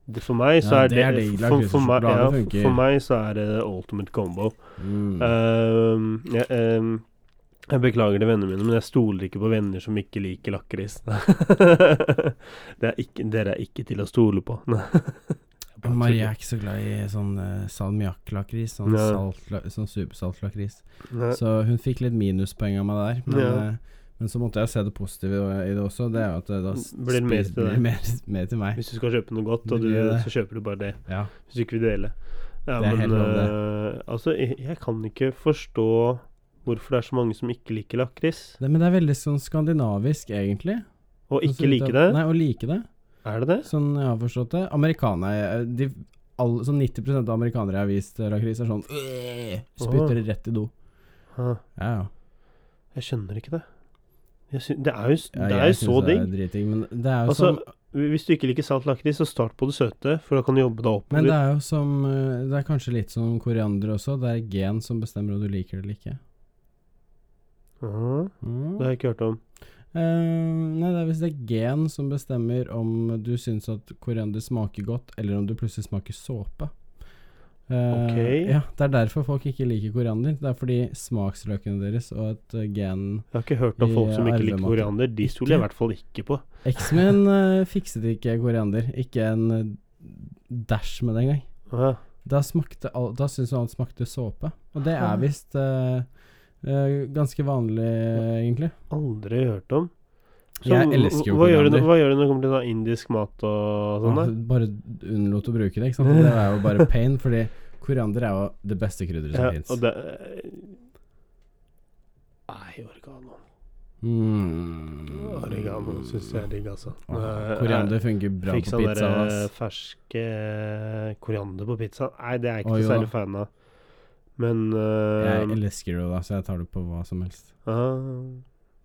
det, For meg så Ja, er det det, digg. for, for, meg, ja, for meg så er det ultimate combo. Mm. Uh, jeg, um, jeg beklager til vennene mine, men jeg stoler ikke på venner som ikke liker lakris. Det er Dere er ikke til å stole på. Marie er ikke så glad i sånn uh, salmiakklakris. Sånn, Ja. sånn supersaltlakris. Så hun fikk litt minuspoeng av meg der. Men, Ja. Eh, men så måtte jeg se det positive i det også. Det er jo at det da Blir det mer til blir mer, mer til meg. Hvis du skal kjøpe noe godt, du, så kjøper du bare det. Ja. Hvis du ikke vil dele. Ja, Det er men helt lov, det. eh, altså, jeg, jeg kan ikke forstå hvorfor det er så mange som ikke liker lakris. Nei, men det er veldig sånn skandinavisk, egentlig. Og Sånn ikke ser like det. Nei, å like det. Er det det? Sånn jeg har forstått det. Amerikanere de, all, Sånn 90 av amerikanere jeg har vist eh, lakris, er sånn «Øh», Spytter det rett i do. Ja, ja. jeg skjønner ikke det. Jeg sy det er jo, det ja er jo så synes digg. dritdigg, men det er jo Altså, som Hvis du ikke liker salt lakris, så start på det søte, for da kan du jobbe deg Men det er jo som eh, Det er kanskje litt som koriander også. Det er gen som bestemmer om du liker det eller ikke. Ah, Mm. det har jeg ikke hørt om. Uh, nei, det er hvis det er gen som bestemmer om du syns at koriander smaker godt, eller om du plutselig smaker såpe. Eh, Ok. Ja, Det er derfor folk ikke liker koriander. Det er fordi smaksløkene deres og et eh, gen Jeg har ikke hørt om folk som ikke liker koriander. De stoler jeg i hvert fall ikke på. X-Men eh, fikset ikke koriander. Ikke en dæsj dash med det engang. -huh. Da, smakte all, da syntes han det smakte såpe. Og det er visst eh, eh, ganske vanlig, eh, egentlig. aldri hørt om. Jeg elsker jo hva gjør, du, hva gjør du når det kommer til da, indisk mat og sånn? Bare unnlot å bruke det, ikke sant. Det er jo bare pain, fordi koriander er jo det beste krydderet som Ja, fins. det Nei, oregano. Mm. Oregano syns jeg er digg, altså. Ah, Eh, Koriander funker bra Fikk på sånn pizza. der, dere ferske koriander på pizza. Nei, det er jeg ikke oh, så særlig fan av. Men uh, Jeg elsker det, da, så jeg tar det på hva som helst. Ja,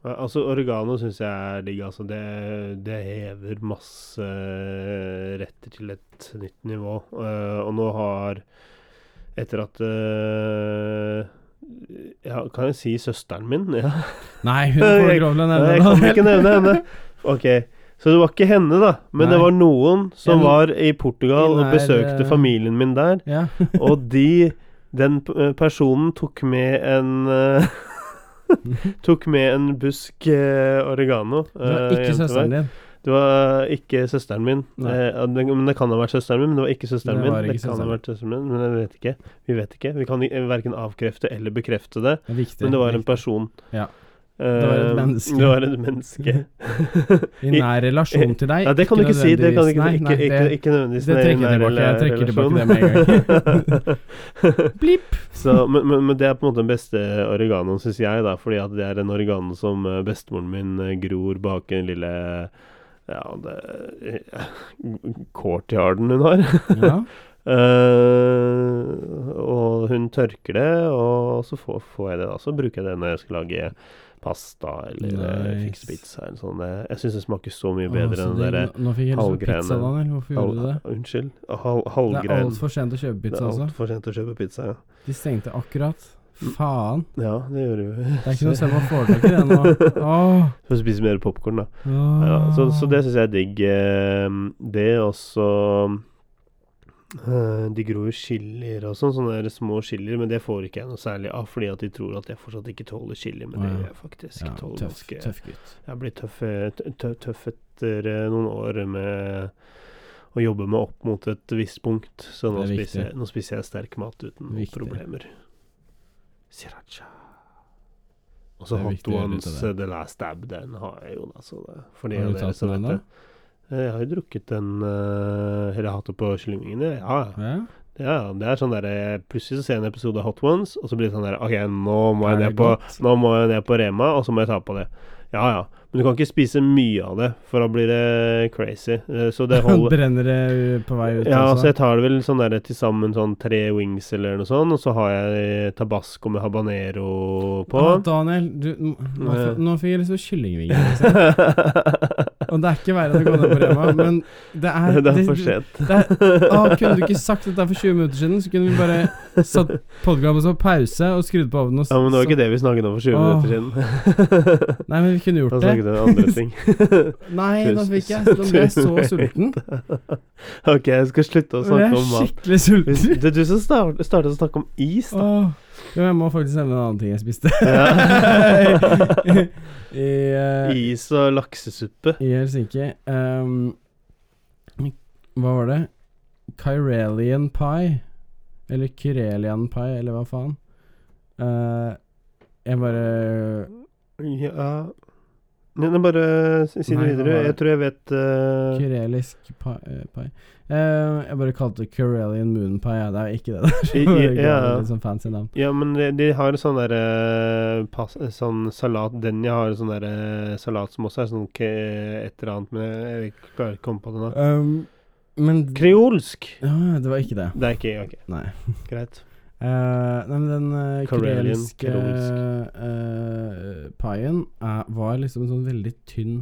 Altså, oregano syns jeg er digg. Altså, det, det hever masse retter til et nytt nivå. Uh, og nå har Etter at uh, Ja, kan jeg si søsteren min? Ja. Nei, hun får Nei, nevne jeg kan ikke nevne henne. Ok, Så det var ikke henne, da. Men det var noen som En- var i Portugal og besøkte eh, familien min der. Ja. Og de Den eh, personen tok med en eh, Tok med en busk eh, oregano. Det var eh, ikke søsteren din. Det var ikke søsteren min. Eh, det, men det kan ha vært søsteren min, men det var ikke søsteren min. var Det ikke kan ha vært søsteren min, men jeg vet ikke. Vi vet ikke. Vi kan verken avkrefte eller bekrefte det. Det viktig. Men det var en person. Ja. Eh, Det var et menneske. Det var et menneske. I nær relasjon til deg. Ja, det kan du ikke si. Det kan du ikke, ikke, Nei, ikke, nei, ikke nødvendigvis det trekker jeg tilbake. Jeg trekker tilbake det med en Blipp! Men, men, men det er på en måte den beste oreganoen, syns jeg, da. Fordi det er en oregano som eh, bestemoren min eh, gror bak en lille Ja, det Courtyarden hun har. Ja. Uh, og hun tørker det, og så får, får jeg det da. Så bruker jeg det når jeg skal lage pasta eller eh, Nice. fikse pizza eller sånn. Jeg syns det smaker så mye bedre så enn den derre Nå- Nå fikk jeg lyst på pizza, Daniel. Hvorfor gjorde du det? Unnskyld. Hal, Det er altfor sent å kjøpe Det pizza, er altså. altfor sent å kjøpe pizza, ja. De stengte akkurat. Faen. Ja, det gjør vi. Det er ikke noe selv om man får det nå. Åh. Får spise mer popkorn, da. Ja, så, så det syns jeg er digg. eh, Det også De gror chilier og sånn, sånne små chilier, men det får ikke jeg noe særlig av, fordi at de tror at jeg fortsatt ikke tåler chili, men det gjør jeg faktisk. Ja, Tåler tøff, ganske- tøff gutt. Jeg har blitt tøff, tø- tø- tøff etter eh, noen år med å jobbe meg opp mot et visst punkt. Så nå er spiser, jeg, nå spiser jeg sterk mat uten Viktig. problemer. Sriracha. Og så Hot Ones eh, The Last Dab, den har jeg jo, da. Så det, for de av dere som vet det. Eh, Jeg har jo drukket den eh, Eller hatt det på kyllingvingene. Ja, ja. Ja. Det er sånn derre Plutselig så ser jeg en episode av Hot Ones, og så blir det sånn der OK, nå må jeg ned på nå må jeg ned på Rema, og så må jeg ta på det. Ja ja. Men du kan ikke spise mye av det, for da blir det crazy. Eh, Så det holder Brenner det på vei ut, Ja, også. så jeg tar det vel sånn der til sammen sånn tre wings eller noe sånt, og så har jeg tabasco med habanero på. Ja, Daniel, du, nå, Eh. nå fikk jeg lyst på kyllingvinger. Og det er ikke verre enn å gå ned på Rema, men det er det er for sent. Kunne du ikke sagt dette for 20 minutter siden, så kunne vi bare satt podkasten på pause og skrudd på ovnen. Og Ja, men det var ikke det vi snakket om for 20 Åh. minutter siden. Nei, men vi kunne Da gjort snakket det. vi om andre ting. Nei, nå fikk jeg Nå ble jeg så sulten. ok, jeg skal slutte å snakke om snakke jeg er mat. skikkelig sulten. det er du som start- startet å snakke om is, da. Åh. Jo, jeg må faktisk nevne en annen ting jeg spiste. Ja. I, uh, Is og laksesuppe. I Helsinki. Um, hva var det? Kyrelian pie. Eller Kyrelian pie, eller hva faen. Uh, jeg bare Ja Nei, bare si det videre. Jeg tror jeg vet uh... Kyrelisk pie. Uh, pie. Eh, jeg bare kalte det Kurelian moon pie. Ja, det er ikke det. I- i- ja. Sånn fancy navn. Ja, men de, de har sånn derre Sånn salat Denja har sånn derre salat som også er sånn et eller annet Men jeg, jeg klarer ikke å komme på det nå. Um, men Kreolsk! Ja, det var ikke det. Det er ikke Ok, Nei. greit. Eh, nei, men den uh, Karelian, kurelske uh, paien er- var liksom en sånn veldig tynn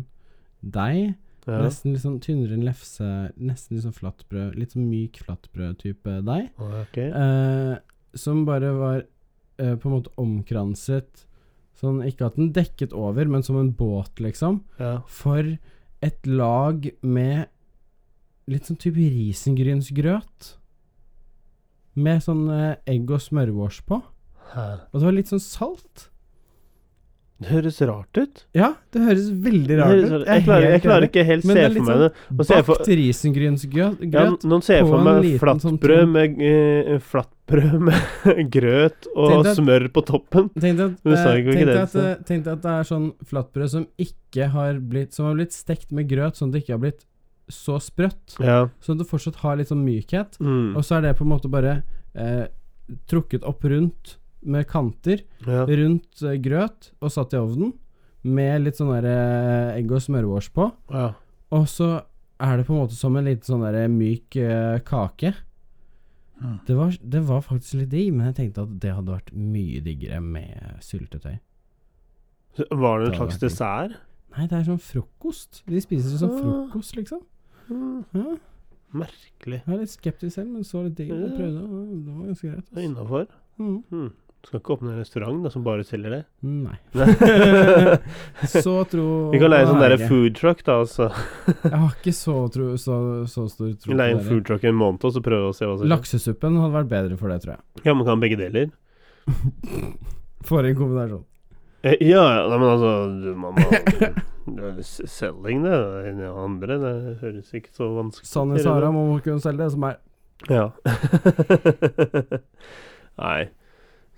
deig. Ja. Nesten litt sånn tynnere enn lefse. Nesten litt sånn flatbrød. Litt sånn myk flatbrød-type deig. Okay. Eh, som bare var eh, på en måte omkranset Sånn ikke at den dekket over, men som en båt, liksom. Ja. For et lag med litt sånn type risengrynsgrøt. Med sånn eh, egg og smørvårs på. Hæ. Og det var litt sånn salt. Det høres rart ut. Ja, det høres veldig rart høres, ut. jeg, klarer, jeg klarer ikke helt se det er for litt meg det. Nå ser jeg for- Bakt risengrynsgrøt. Ja, nå ser for meg liten sånn flatbrød med, uh, flatbrød med grøt og at- smør på toppen. Tenk at, eh, tenk det, at, eh, at det er sånn flatbrød som ikke har blitt Som har blitt stekt med grøt, sånn at det ikke har blitt så sprøtt. Ja. Sånn at det fortsatt har litt sånn mykhet. Mm. Og så er det på en måte bare eh, trukket opp rundt med kanter, ja. rundt eh, grøt, og satt i ovnen. Med litt sånn der eh, egg og smørvårs på. ja. Og så er det på en måte som en liten sånn der myk eh, kake. Mm. Det var, det var faktisk litt digg, men jeg tenkte at det hadde vært mye diggere med syltetøy. Var det en slags dessert? Nei, det er sånn frokost. De spiser det som Ah. frokost, liksom. Mm, merkelig. jeg er litt skeptisk selv, men så litt digg. Jeg prøvde, og det var ganske greit. Det er innafor. Mm. Mm. Skal ikke åpne en restaurant da, som bare selger det? Nei. Så tro Vi kan leie sånn er derre food truck, da. Altså. Jeg har ikke så, tro, så, så stor tro Leie en food truck i en måned, og så prøve å se hva som skjer. Laksesuppen hadde vært bedre for det, tror jeg. Ja, man kan begge deler. For en kombinasjon. Eh, Ja, ja, men altså du- man må, Selging, det. Det andre det høres ikke så vanskelig Sanne Sara må kunne selge det, som er Ja. Nei.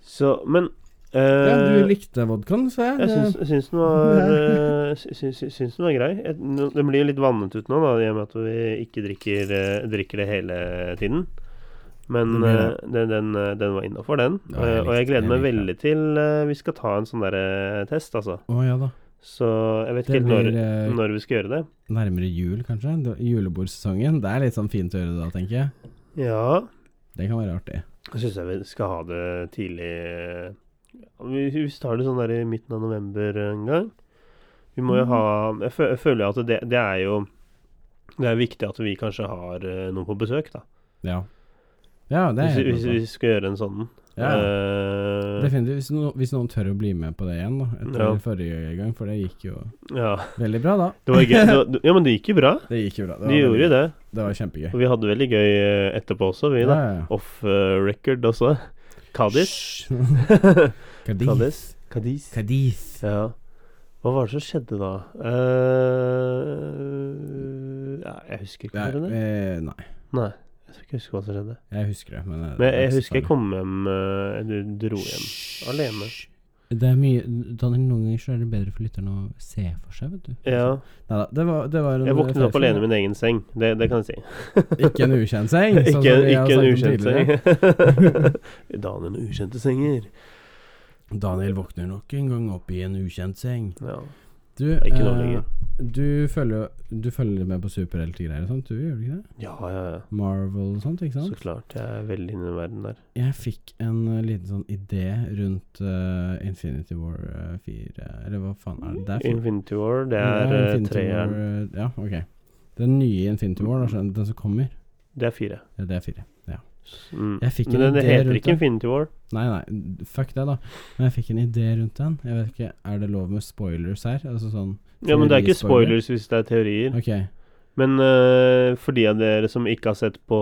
Så, men eh, Ja, du likte vodkaen, sa jeg. Jeg syns, den var eh, Syns den var grei. Den blir litt vannet ut nå, da, i og med at vi ikke drikker, eh, drikker det hele tiden. Men blir eh, den, den, eh, den var innafor, den. Ja, jeg og jeg gleder meg veldig til eh, vi skal ta en sånn derre test, altså. Å ja da. Så jeg vet ikke helt når, når vi skal gjøre det. nærmere jul, kanskje. Julebordsesongen. Det er litt sånn fint å gjøre det da, tenker jeg. Ja. Det kan være artig. Jeg syns vi skal ha det tidlig Vi tar det sånn der i midten av november en gang. Vi må jo Mm. ha Jeg, føler at det, det er jo Det er viktig at vi kanskje har noen på besøk, da. Ja. Ja, det er Hvis, hvis vi skal gjøre en sånn. Ja. uh, Definitivt. Hvis, no, hvis noen tør å bli med på det igjen, da. Etter Ja. forrige gang, for det gikk jo ja. veldig bra, da. Det var gøy. Det var, ja, men det gikk jo bra. Det gikk jo bra. Det De gjorde jo det. Det var kjempegøy. Og vi hadde veldig gøy eh, etterpå også, vi, da. ja, ja. Off uh, record også. Kadis. Kadis. Kadis. Cadiz. Cadiz. Cadiz. Ja. Hva var det som skjedde da? Uh, ja, jeg husker ikke. Nei, det det? eh, nei, Nei, jeg skal ikke huske hva som skjedde. jeg husker det, men det, Men er jeg husker jeg kom hjem eh, Du dro hjem alene. Det er mye Daniel, noen ganger så er det bedre for lytterne å se for seg, vet du. Ja. Neida, det var, det var en Jeg våknet opp feil alene i min egen seng. Det, det kan jeg si. Ikke en ukjent seng. sånn som ikke vi har ikke en snakket om ukjent tidligere. seng. Daniel ukjente senger. Daniel våkner nok en gang opp i en ukjent seng. Ja. Du, Ikke nå eh, lenger. Du følger du følger med på superheltgreier og sånt, du gjør du ikke det? Ja, ja, ja. Marvel og sånt, ikke Så klart. Jeg er veldig inne i verden der. Jeg fikk en uh, liten sånn idé rundt uh, Infinity War uh, 4 Eller hva faen er det? det er Infinity War, det er ja, treeren. Eh, ja, ok. Den nye Infinity War, altså, den som kommer, Det er fire. ja, det er fire. Ja. Mm. Men den. Det heter ikke. Infinity War. Nei, nei, fuck det, da. Men jeg fikk en idé rundt den. Jeg vet ikke, Er det lov med spoilers her? Altså sånn Ja, men det er ikke spoilers hvis det er teorier. Okay. Men uh, for de av dere som ikke har sett på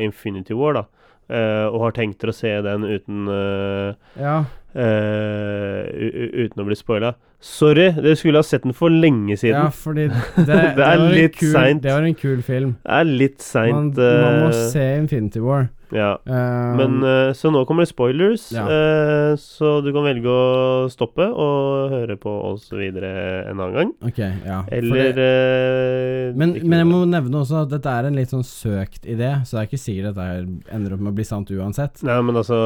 Infinity War, da, uh, og har tenkt dere å se den uten uh, Ja. uten å bli spoila Sorry, dere skulle ha sett den for lenge siden. ja, fordi det, Det er var en litt seint. Det var en kul film. Det er litt Man, seint. man må eh, se Infinity War. Ja. Um, Men eh, Så nå kommer det spoilers, Ja. eh, så du kan velge å stoppe og høre på oss videre en annen gang. Ok, ja. Eller det, eh, men, men jeg må nevne også at dette er en litt sånn søkt idé, så det er ikke sikkert at det ender opp med å bli sant uansett. Nei, men altså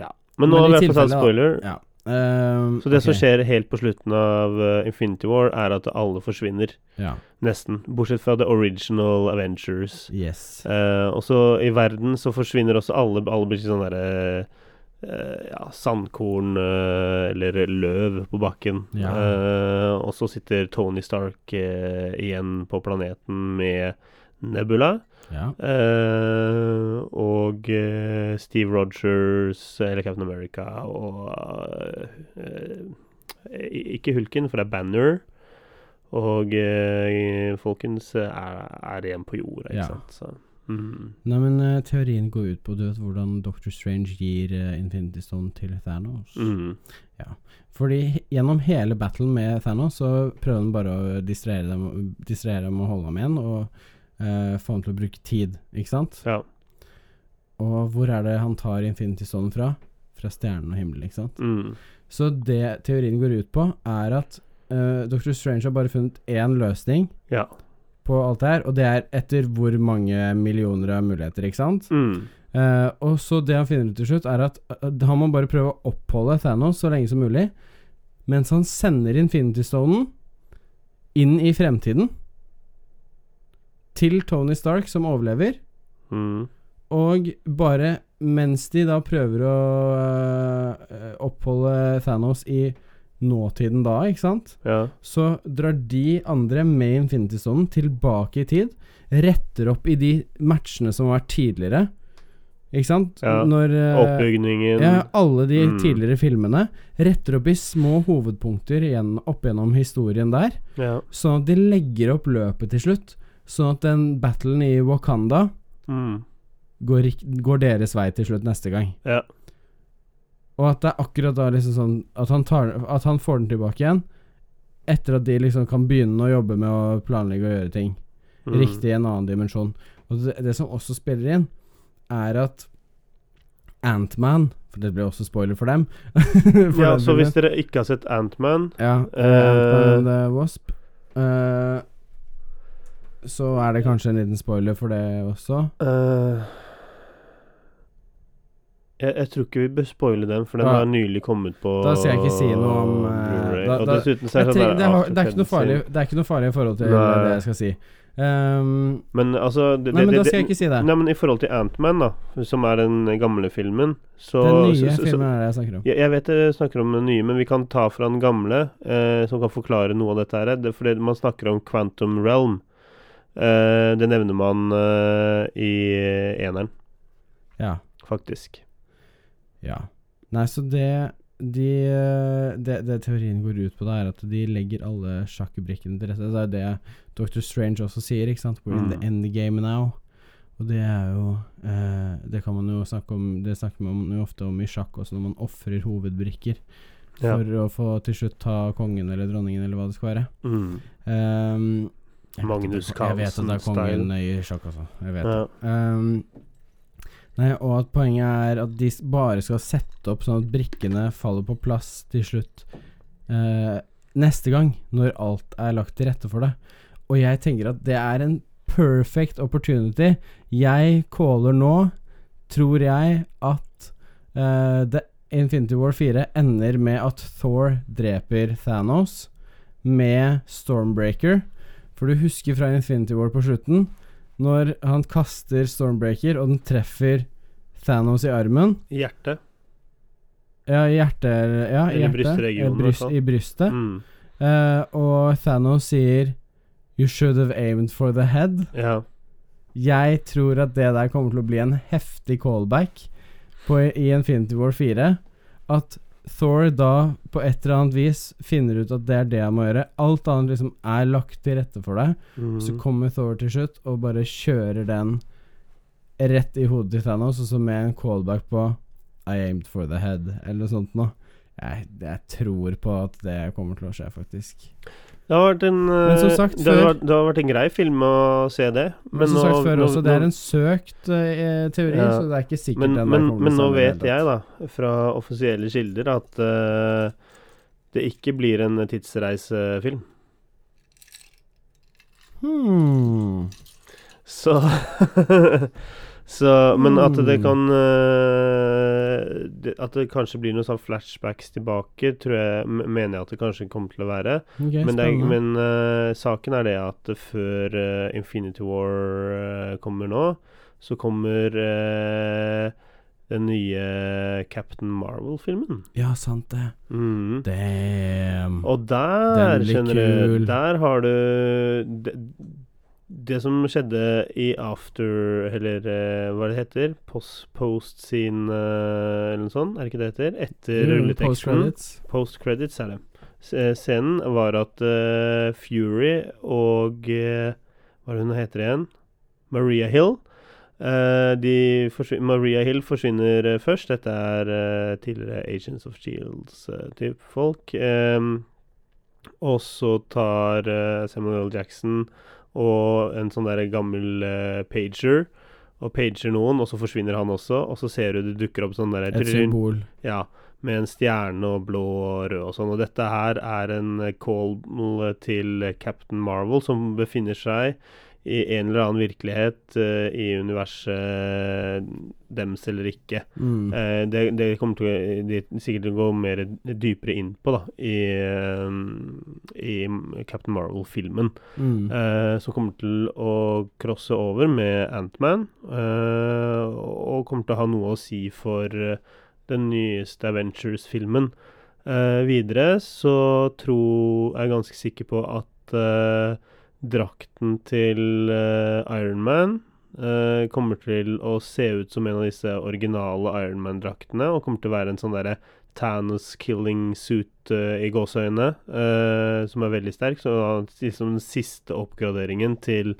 Ja. Men nå Men har vi i hvert fall tatt spoiler. spoiler. Ja. Um, Så det som skjer helt på slutten av uh, Infinity War, er at alle forsvinner. Ja. Nesten. Bortsett fra The Original Avengers. Yes. Uh, og så i verden så forsvinner også alle. Alle blir sånn derre eh, ja, sandkorn eller løv på bakken. Ja. Og så sitter Tony Stark igjen på planeten med Nebula. Ja. Eh, og uh, Steve Rogers, eller Captain America, og uh, Ikke Hulken, for det er Banner. Og folkens er, er igjen på jorda, ikke Ja. sant. Så, mm. Nei, men teorien går ut på du vet hvordan Doctor Strange gir Infinity Stone til Thanos. Mm. Fordi gjennom hele battlen med Thanos så prøver han bare å distrahere dem, distrahere dem og holde ham igjen, og eh, få ham til å bruke tid, ikke sant? Ja. Og hvor er det han tar Infinity Stone fra? Fra stjernen og himmelen, ikke sant? Mm. Så det teorien går ut på, er at uh, Doctor Strange har bare funnet én løsning ja. på alt det her, og det er etter hvor mange millioner av muligheter, ikke sant? Mm. Uh, og så det han finner ut til slutt, er at uh, han må bare prøve å oppholde Thanos så lenge som mulig, mens han sender Infinity Stonen inn i fremtiden til Tony Stark, som overlever, Mm. og bare mens de da prøver å øh, oppholde Thanos i nåtiden da, ikke sant? Ja. Så drar de andre med Infinity-sonen tilbake i tid, retter opp i de matchene som har vært tidligere, ikke sant? Ja, Når øh, Oppbygningen ja, alle de Mm. tidligere filmene retter opp i små hovedpunkter igjen, opp gjennom historien der, Ja. sånn at de legger opp løpet til slutt, sånn at den battlen i Wakanda Mm. går, går deres vei til slutt neste gang. Ja. Og at det er akkurat da liksom sånn at han, tar, at han får den tilbake igjen, etter at de liksom kan begynne å jobbe med å planlegge og gjøre ting Mm. riktig i en annen dimensjon. Og det, det som også spiller inn, er at Antman For det blir også spoiler for dem. For Ja, så hvis dere ikke har sett Antman Ja, uh, Ant-Man and the Wasp. Eh, så er det kanskje en liten spoiler for det også. Uh, jeg, jeg tror ikke vi bør spoile den, for den Ja. har nylig kommet på Da skal jeg ikke si noe om, da- da- det er ikke noe farlig, det er ikke noe farlig i forhold til Nei. det jeg skal si. Um, Men altså det, nei, men da skal jeg ikke si det. Nei, men i forhold til Antman, da, som er den gamle filmen, så Den nye så, så, så, filmen er det jeg snakker om. jeg, jeg vet dere snakker om den nye, men vi kan ta fra den gamle, eh, som kan forklare noe av dette her. Det er fordi man snakker om Quantum Realm. Eh, det nevner man eh, i eneren, Ja. faktisk. Ja. Nei, så det de, eh, det, det teorien går ut på, da er at de legger alle sjakkebrikkene til rette. Det er det Dr. Strange også sier, ikke sant? We're in the Mm. end game now. Og det er jo eh, Det kan man jo snakke om Det snakker man jo ofte om i sjakk også, når man ofrer hovedbrikker Ja. for å få til slutt ta kongen eller dronningen, eller hva det skal være. Mm. Vet Magnus det- Jeg vet at det er kongen i sjakk altså. Jeg vet Ja. det. Um, nei, og at poenget er at de bare skal sette opp sånn at brikkene faller på plass til slutt uh, neste gang, når alt er lagt til rette for det. Og jeg tenker at det er en perfect opportunity. Jeg caller nå, tror jeg, at uh, The Infinity War 4 ender med at Thor dreper Thanos med Stormbreaker. For du husker fra Infinity War på slutten, når han kaster Stormbreaker, og den treffer Thanos i armen. Hjertet. Ja, i hjertet ja, i Eller hjertet. brystregionen, bryst. I brystet. Mm. Uh, og Thanos sier You should have aimed for the head. Ja. Jeg tror at det der kommer til å bli en heftig callback på, i Infinity War 4. At Thor da på et eller annet vis finner ut at det er det han må gjøre. Alt annet liksom er lagt til rette for deg. Mm. Så kommer Thor til slutt og bare kjører den rett i hodet til Thanos, og så med en callback på I aimed for the head, eller noe sånt noe. Jeg, jeg tror på at det kommer til å skje, faktisk. Det har vært en Men eh, sagt, det, har det har vært en grei film å se det. Men, som nå- sagt før nå- også, det er en søkt eh, teori, Ja. så det er ikke sikkert men, den men, men nå vet jeg, da, fra offisielle kilder, at uh, det ikke blir en tidsreisefilm. Hmm. Så Så Men at det Hmm. kan eh, At det kanskje blir noen sånn flashbacks tilbake, tror jeg mener jeg at det kanskje kommer til å være. Okay, men det men uh, saken er det at før uh, Infinity War uh, kommer nå, så kommer den nye Captain Marvel-filmen. Ja, sant det. Mm. Damn. Og der, Den blir kul. Der har du det, det som skjedde i after Eller uh, hva det heter? Post, post scene eh, eller noe sånt? Er det ikke det heter? Etter Mm, rulleteksten. Post-credits. Post credits er det. S- eh, Scenen var at uh, Fury og Hva er det hun heter igjen? Maria Hill. de Maria Hill forsvinner først. Dette er tidligere Agents of Shields-type folk. Um, og så tar Samuel. Jackson og en sånn der gammel eh, pager og pager noen, og så forsvinner han også. Og så ser du det dukker opp sånn der Et symbol. ja, med en stjerne og blå og rød og sånn. Og dette her er en eh, call til Captain Marvel, som befinner seg i en eller annen virkelighet eh, i universet dems eller ikke. Mm. Eh, det, det kommer til de, sikkert til å gå mer dypere inn på da i, eh, i Captain Marvel-filmen. Mm. Eh, som kommer til å crosse over med Antman, uh, og kommer til å ha noe å si for eh, den nyeste Avengers-filmen. Uh, videre så tror jeg er ganske sikker på at eh, drakten til uh, Ironman uh, kommer til å se ut som en av disse originale Ironman-draktene, og kommer til å være en sånn derre Thanos killing suit uh, i gåseøyne, uh, som er veldig sterk. Så liksom den siste oppgraderingen til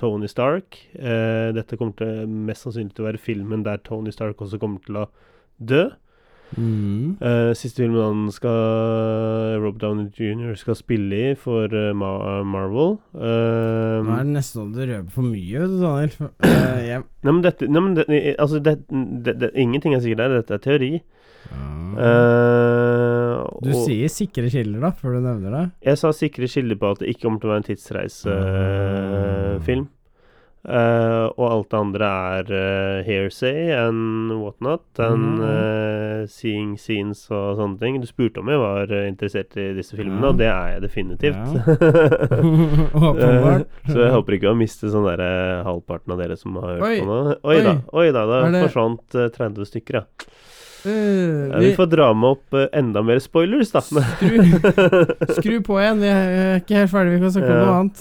Tony Stark. Dette kommer til mest sannsynlig til å være filmen der Tony Stark også kommer til å dø. Mm. Uh, siste filmen han skal Rob Downey jr. skal spille i for uh, Ma Marvel. Uh, Nå er det nesten sånn du røper for mye, Daniel. Eh, Nei, men dette nei, men det, Altså, det, det, ingenting er sikkert her. Dette er teori. Uh, du og sier sikre kilder, da, før du nevner det? Jeg sa sikre kilder på at det ikke kommer til å være en tidsreisefilm. Uh, og alt det andre er uh, hearsay and whatnot. And uh, seeing scenes og sånne ting. Du spurte om jeg var uh, interessert i disse filmene, Ja. og det er jeg definitivt. Ja. Uh, så jeg håper ikke å miste sånn der uh, halvparten av dere som har hørt Oi. på nå. Oi, da, oi da, da det- forsvant uh, 30 stykker, ja. Eh, Ja, vi får dra med opp uh, enda mer spoilers, da. skru, skru på igjen, vi er ikke helt ferdig, vi kan snakke om Ja. noe annet.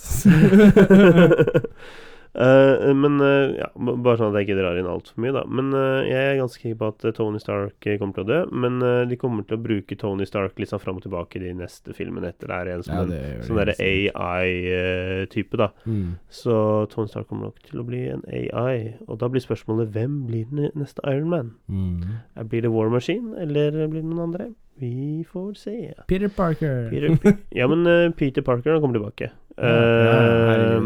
Eh, men uh, ja, bare sånn at jeg ikke drar inn altfor mye, da. Men uh, jeg er ganske sikker på at Tony Stark kommer til å dø. Men de kommer til å bruke Tony Stark litt sånn fram og tilbake i de neste filmene etter det er en sånn, Ja, det sånn derre AI-type, da. Mm. Så Tony Stark kommer nok til å bli en AI. Og da blir spørsmålet hvem blir den neste Iron Man? Mm. Blir det War Machine, eller blir det noen andre? Vi får se. Peter Parker. Peter, ja, men Peter Parker kommer tilbake. Ja,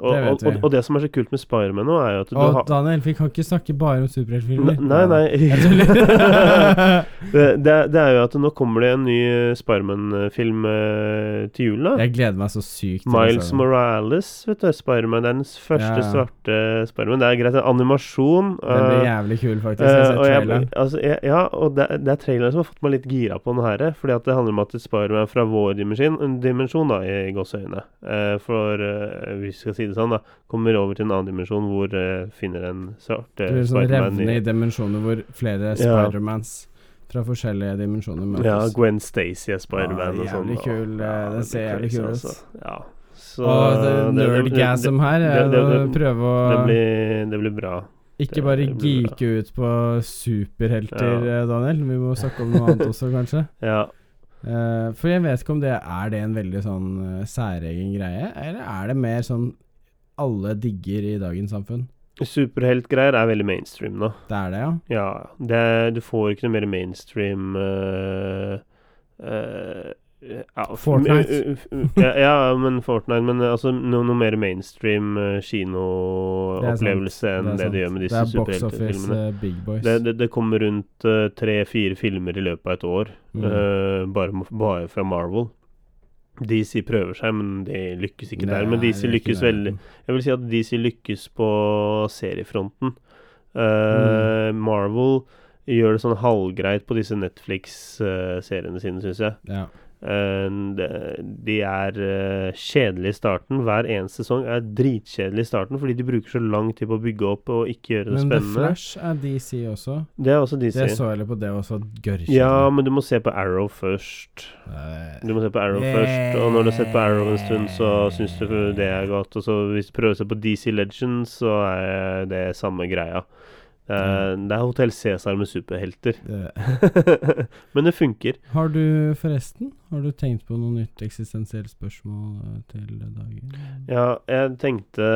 og, Det og, og, og det som er så kult med Spiderman nå, er jo at du Og har Daniel, vi kan ikke snakke bare om superheltfilmer. Nei, Nei, nei. Det, det, det er jo at nå kommer det en ny eh, Spiderman-film eh, til jul, da Jeg gleder meg så sykt. Miles. Morales, vet du. Spiderman. Det er den første Ja. svarte Spiderman. Det er greit, er animasjon. Den blir eh, jævlig kul, faktisk. eh, Jeg har sett traileren. altså, ja, og det, det er traileren som har fått meg litt gira på den her. Fordi at det handler om at Spiderman fra vår dimensjon, dimensjon da, i gåseøyne eh, For eh, hvis vi skal si det sånn, da kommer over til en annen dimensjon hvor eh, finner en svart Spiderman. Du er sånn revne i dimensjoner hvor flere Ja. Spidermans fra forskjellige dimensjoner møtes. Ja, Gwen Stacy er Spiderman Ja, og sånn. jævlig kul, eh, ja, den det ser jævlig crazy, kul ut. altså. Ja. Så og det nerdgasm her det- det- det- prøve å Det blir, det blir bra. ikke bare geeke ut på superhelter, Ja. eh, Daniel. Vi må snakke om noe annet også, kanskje. Ja. Uh, for jeg vet ikke om det er det en veldig sånn uh, særegen greie, eller er det mer sånn alle digger i dagens samfunn? Superheltgreier er veldig mainstream nå. Det er det, ja? Ja. Det, du får ikke noe mer mainstream uh, uh, ja, Fortnite. uh, uh, ja, ja, men Fortnite. Men uh, altså noe, noe mer mainstream uh, kinoopplevelse enn det, det, de gjør med disse er superheltfilmene. eh, big boys. Det, det, det kommer rundt uh, tre-fire filmer i løpet av et år, Mm. uh, bare, bare fra Marvel. DC prøver seg, men de lykkes ikke der. Men DC lykkes veldig. Jeg vil si at DC lykkes på seriefronten. Uh, Marvel gjør det sånn halvgreit på disse Netflix-seriene sine, syns jeg. Ja. Uh, de- er uh, kjedelige i starten. Hver eneste sesong er dritkjedelig i starten fordi de bruker så lang tid på å bygge opp og ikke gjøre det Men The. Flash er DC også. Det er også DC. Det så jeg litt på, det også gørrkjedelig. Ja, men du må se på Arrow først. Eh, Du må se på Arrow først, og når du har sett på Arrow en stund, så syns du det er godt. Og så hvis du prøver å se på DC Legends, så er det samme greia. Er, det er Hotell Cæsar med superhelter. det- Men det funker. Har du forresten Har du tenkt på noe nytt eksistensielt spørsmål eh, til dagen? Ja, jeg tenkte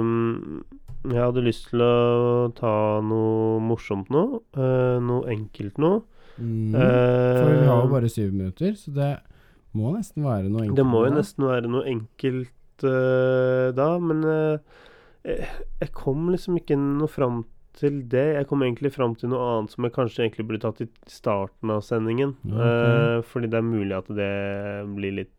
um, Jeg hadde lyst til å ta noe morsomt nå. Uh, noe enkelt nå. Mm. Uh, For vi har jo bare syv minutter, så det må nesten være noe enkelt. Det må jo nesten være noe enkelt da, men jeg, jeg kom liksom ikke noe fram til det. Jeg kom egentlig fram til noe annet som jeg kanskje egentlig burde tatt i starten av sendingen. Okay. ok. Eh, fordi det er mulig at det blir litt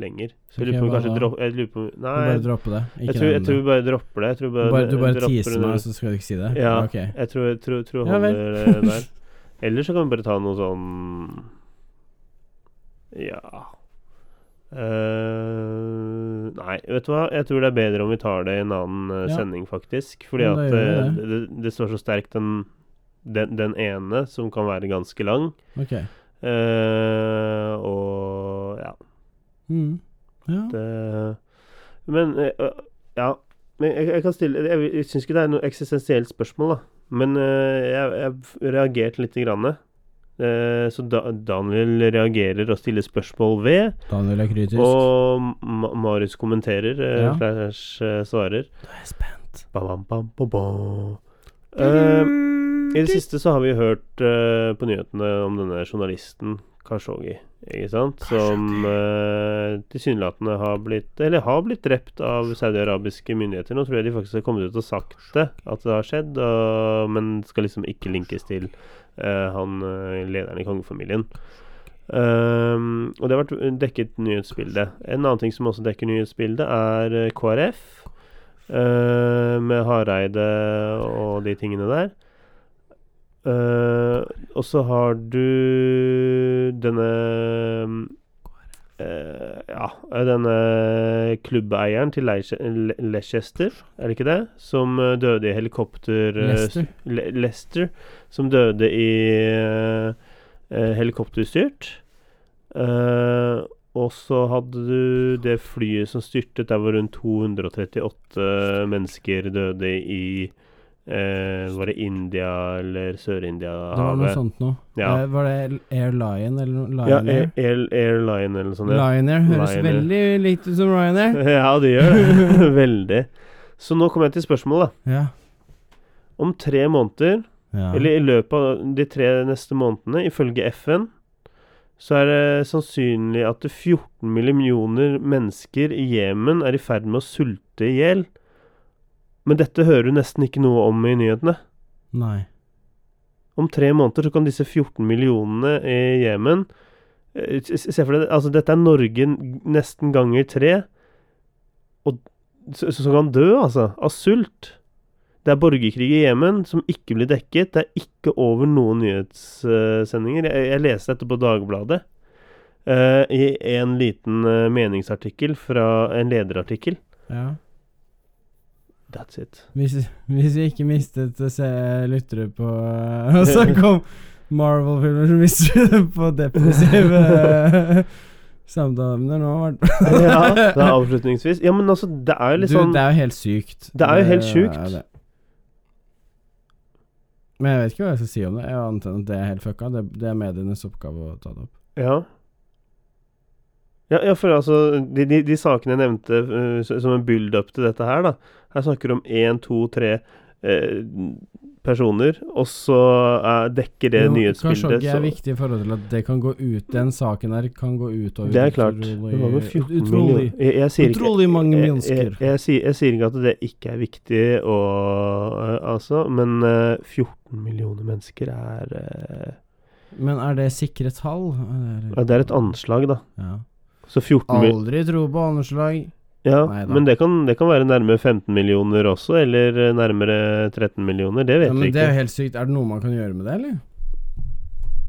lenger. Så jeg lurer på om kanskje da? Jeg lurer på Nei, bare droppe det. Jeg tror, jeg tror vi bare dropper det. Bare, bare, du bare dropper teaser meg, så skal du ikke si det? Ja. Ok. Jeg tror jeg tror, tror Ja holder det der. Eller så kan vi bare ta noe sånn Ja Eh, Nei, vet du hva? Jeg tror det er bedre om vi tar det i en annen eh, Ja. sending, faktisk. Fordi at eh, det. det, står så sterkt, den, den, den ene, som kan være ganske lang. Ok. Eh, og ja, Mm. Ja. det Men ja. Men jeg, jeg kan stille Jeg, jeg syns ikke det er noe eksistensielt spørsmål, da. Men jeg, jeg reagerte lite grann. Eh, så da, Daniel reagerer og stiller spørsmål ved. Daniel er kritisk. Og Ma Marius kommenterer, eh, Ja. Flash eh, svarer. Nå er jeg spent. Bam, bam, bam. Eh, I det siste så har vi hørt eh, på nyhetene om denne journalisten Khashoggi, ikke sant? Som uh, tilsynelatende har blitt Eller har blitt drept av saudiarabiske myndigheter. Nå tror jeg de faktisk har kommet ut og sagt det, at det har skjedd, og, men skal liksom ikke linkes til han eh, lederen i kongefamilien. Um, og det har vært dekket nyhetsbildet. En annen ting som også dekker nyhetsbildet, er eh, KrF. Uh, med Hareide og de tingene der. Uh, og så har du denne eh, Ja, denne klubbeieren til Leice- Le- Leicester, er det ikke det? Som eh, døde i helikopter... eh, Leicester. Le Leicester. Som døde i eh, eh, helikopterstyrt. Uh, og så hadde du det flyet som styrtet, der hvor rundt 238 mennesker døde i eh, Var det India eller Det var noe Sør-India-havet? sånt noe. Ja. Eh, var det Air Lion eller noe? Ja, Air, Air? Air, Air Lion eller noe sånt. Ja. Lion Air høres Lion veldig likt ut som Ryanair. ja, det gjør det. Veldig. Så nå kommer jeg til spørsmålet. da. Ja. Om tre måneder, ja. eller i løpet av de tre neste månedene, ifølge FN, så er det sannsynlig at 14 millioner mennesker i Jemen er i ferd med å sulte i hjel. Men dette hører du nesten ikke noe om i nyhetene. Nei. Om tre måneder så kan disse 14 millionene i Jemen eh, Se for deg altså Dette er Norge nesten ganger tre. Og så, så kan dø, altså. Av sult. Det er borgerkrig i Jemen som ikke blir dekket. Det er ikke over noen nyhetssendinger. Jeg, jeg leste dette på Dagbladet. Uh, I en liten eh, meningsartikkel fra en lederartikkel. Ja. That's it. Hvis, hvis vi ikke mistet å se lyttere på Og så kom Marvel-filmer, så mister vi det på depressive samtaler samtaleemner nå. Ja, det er avslutningsvis. Ja, men altså, det er jo litt du, sånn det er jo helt sykt. Det er jo helt sjukt. det. Men jeg vet ikke hva jeg skal si om det. Jeg antar at det er helt fucka. Det, det er medienes oppgave å ta det opp. Ja. Ja, ja for altså De, de, de sakene jeg nevnte uh, som en build-up til dette her, da Her snakker du om én, to, tre eh, personer, og så uh, dekker det Jo, nyhetsbildet Khashoggi er viktig i forhold til at det kan gå ut Den saken her kan gå utover Det er klart. Det utrolig- var jo 14 utrolig, millioner jeg, jeg, sier ikke, utrolig mange mennesker. jeg, jeg sier ikke at det ikke er viktig, og, uh, altså, men uh, 14 millioner mennesker er Men er det sikre tall? Det er et anslag, da. Ja. Så 14 mil- Aldri tro på anslag. Ja, Neida. men det kan, det kan være nærmere 15 millioner også, eller eh, nærmere 13 millioner. Det vet Ja, vi men ikke. det er jo helt sykt. Er det noe man kan gjøre med det, eller?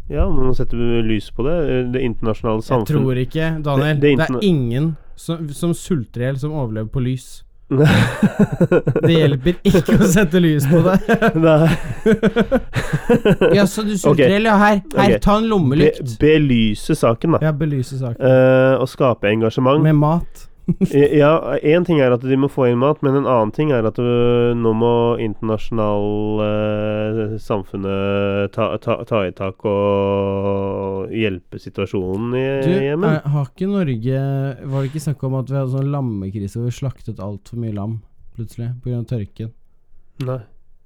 Ja, man nå setter vi lys på det. Eh, Det internasjonale Jeg tror ikke, Daniel. Det- Det, det er ingen som, som sulter i hjel, som overlever på lys. Det hjelper ikke å sette lys på det. Nei. ja, så du sulter Ok. i? Ja, her. Her, okay. ta en Be, lommelykt. belyse saken, da. Ja, belyse saken. Uh, og skape engasjement. Med mat. ja, én ting er at de må få inn mat, men en annen ting er at øh, nå må internasjonale eh, samfunnet ta, ta, ta i tak og hjelpe situasjonen i Du, Jemen. har ikke Norge Var det ikke snakk om at vi hadde sånn lammekrise hvor vi slaktet altfor mye lam plutselig pga. tørken? Nei.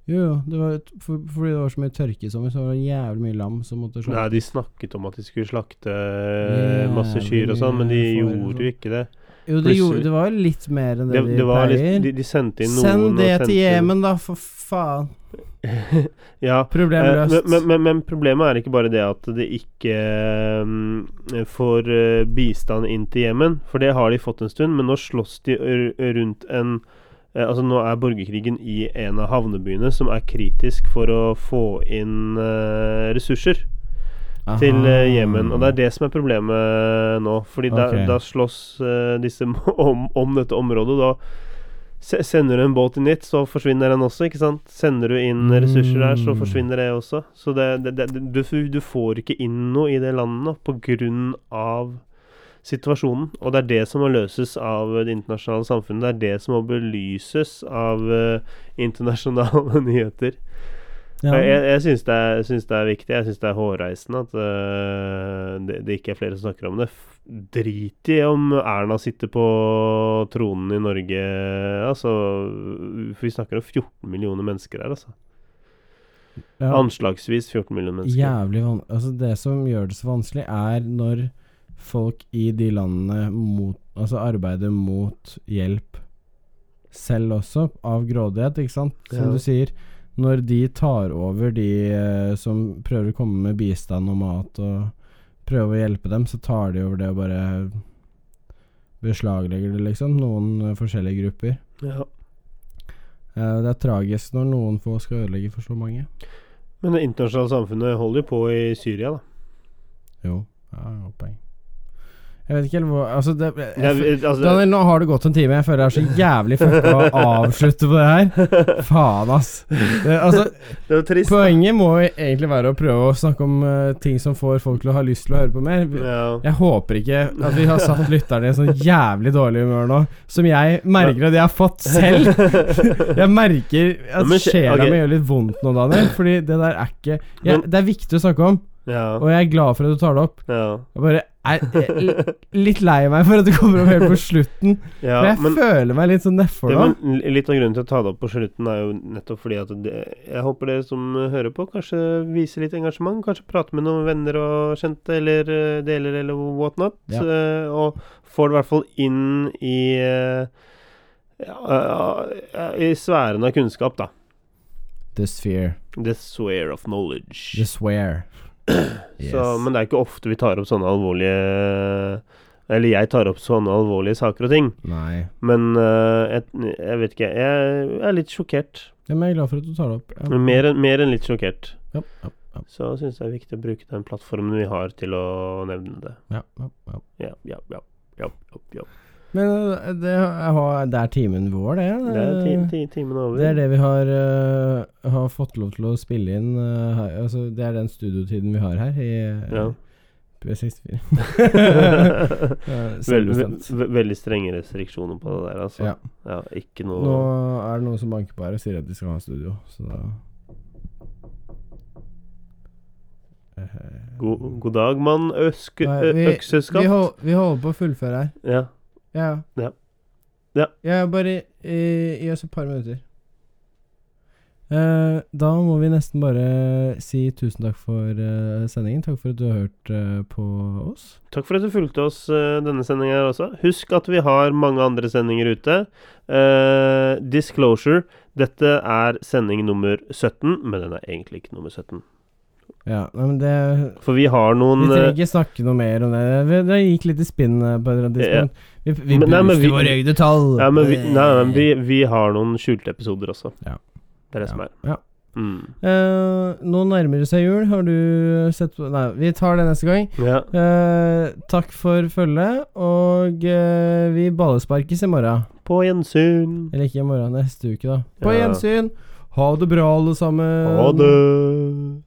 Jo, jo, det var for, fordi det var så mye tørke i sommer, så var det jævlig mye lam som måtte Nei, de snakket om at de skulle slakte masse kyr og sånn, men de gjorde sånn. jo ikke det. Jo, det, gjorde, det var jo litt mer enn det, Det, de pleier. litt, de, de sendte inn noen Send det til Jemen, da, for faen. ja, Problemløst. Eh. Men, men, men problemet er ikke bare det at det ikke um, får uh, bistand inn til Jemen, for det har de fått en stund, men nå slåss de rundt en uh, Altså Nå er borgerkrigen i en av havnebyene som er kritisk for å få inn uh, ressurser til eh, Jemen. Og det er det som er problemet nå. Fordi da, da slåss eh, disse om, om dette området. Da Sender du en båt inn dit, så forsvinner den også, ikke sant? Sender du inn ressurser der, så Mm. forsvinner det også. Så det, det, det, du, du får ikke inn noe i det landet nå på grunn av situasjonen. Og det er det som må løses av det internasjonale samfunnet. Det er det som må belyses av uh, internasjonale nyheter. Ja. Jeg, jeg, syns det, det er viktig. Jeg syns det er hårreisende at uh, det, det ikke er flere som snakker om det. Drit i om Erna sitter på tronen i Norge. Altså vi snakker om 14 millioner mennesker her, altså. Ja. Anslagsvis 14 millioner mennesker. Jævlig van Altså Det som gjør det så vanskelig, er når folk i de landene mot, altså arbeider mot hjelp selv også, av grådighet, ikke sant? Som Ja. du sier. Når de tar over de eh, som prøver å komme med bistand og mat og prøver å hjelpe dem, så tar de over det og bare beslaglegger det, liksom. Noen eh, forskjellige grupper. Ja. Eh, det er tragisk når noen få skal ødelegge for så mange. Men det internasjonale samfunnet holder jo på i Syria, da. Jo, ja, godt poeng. Jeg vet ikke helt hvor Altså, det, jeg, er- altså, Daniel, nå har det gått en time. Jeg føler jeg er så jævlig fucka å avslutte på det her. Faen, ass. Det, altså, det trist. poenget må egentlig være å prøve å snakke om uh, ting som får folk til å ha lyst til å høre på mer. Ja. Jeg håper ikke at vi har satt lytterne i en sånn jævlig dårlig humør nå, som jeg merker at jeg har fått selv. Jeg merker at sjela okay. mi gjør litt vondt nå, Daniel. Fordi det der er ikke jeg, Det er viktig å snakke om, ja. og jeg er glad for at du tar det opp. ja. Jeg bare er litt lei meg for at det kommer opp helt på slutten. ja for jeg men, føler meg litt sånn nedfor nå. Ja, litt av grunnen til å ta det opp på slutten er jo nettopp fordi at det, jeg håper dere som hører på, kanskje viser litt engasjement. Kanskje prater med noen venner og kjente, eller eh, deler, eller whatnot. Ja. eh, og får det i hvert fall inn i eh, I sfæren av kunnskap, da. The sphere. The swear of knowledge. The swear. Yes. Så, men det er ikke ofte vi tar opp sånne alvorlige Eller jeg tar opp sånne alvorlige saker og ting. Nei. Men uh, jeg, jeg vet ikke. Jeg er litt sjokkert. Ja, men jeg er glad for at du tar det opp. Ja. Mer, mer enn litt sjokkert. Ja, ja, ja, Så syns jeg det er viktig å bruke den plattformen vi har, til å nevne det. ja, ja, ja. Ja, ja, ja. ja, ja, ja. Men eh, det, det er timen vår, det. Det er ti, ti, timen over. Det er det vi har, uh, har fått lov til å spille inn Uh, her. Altså, det er den studiotiden vi har her i Ja. P64. Vel- ve- ve- veldig strenge restriksjoner på det der, altså. Ja. Ja, ikke noe Nå er det noen som banker på her og sier at de skal ha studio, så da God, god dag, mann. Øske, Nei, vi, vi, vi, hold, vi holder på å fullføre her. Ja. Ja. Ja. Ja. Ja, bare eh, gi oss et par minutter. Uh, da må vi nesten bare si tusen takk for uh, sendingen. Takk for at du har hørt uh, på oss. Takk for at du fulgte oss denne sendingen her også. Husk at vi har mange andre sendinger ute. Disclosure. Dette er sending nummer 17, men den er egentlig ikke nummer 17. Ja, men det For vi har noen Vi trenger ikke snakke noe mer om det. Det gikk litt i spinn på et eller annet tidspunkt. Vi, vi Men- nei, men booster vi- våre egne tall. ja, men vi, nei, nei, vi, vi har noen skjulte episoder også. Ja. Det er det Ja. som er. Ja. Mm. Uh, nå nærmer det seg jul. Har du sett på Nei, vi tar det neste gang. Ja. Uh, takk for følget, og uh, vi ballesparkes i morgen. På gjensyn. Eller ikke i morgen, neste uke, da. På Ja. gjensyn! Ha det bra, alle sammen. Ha det.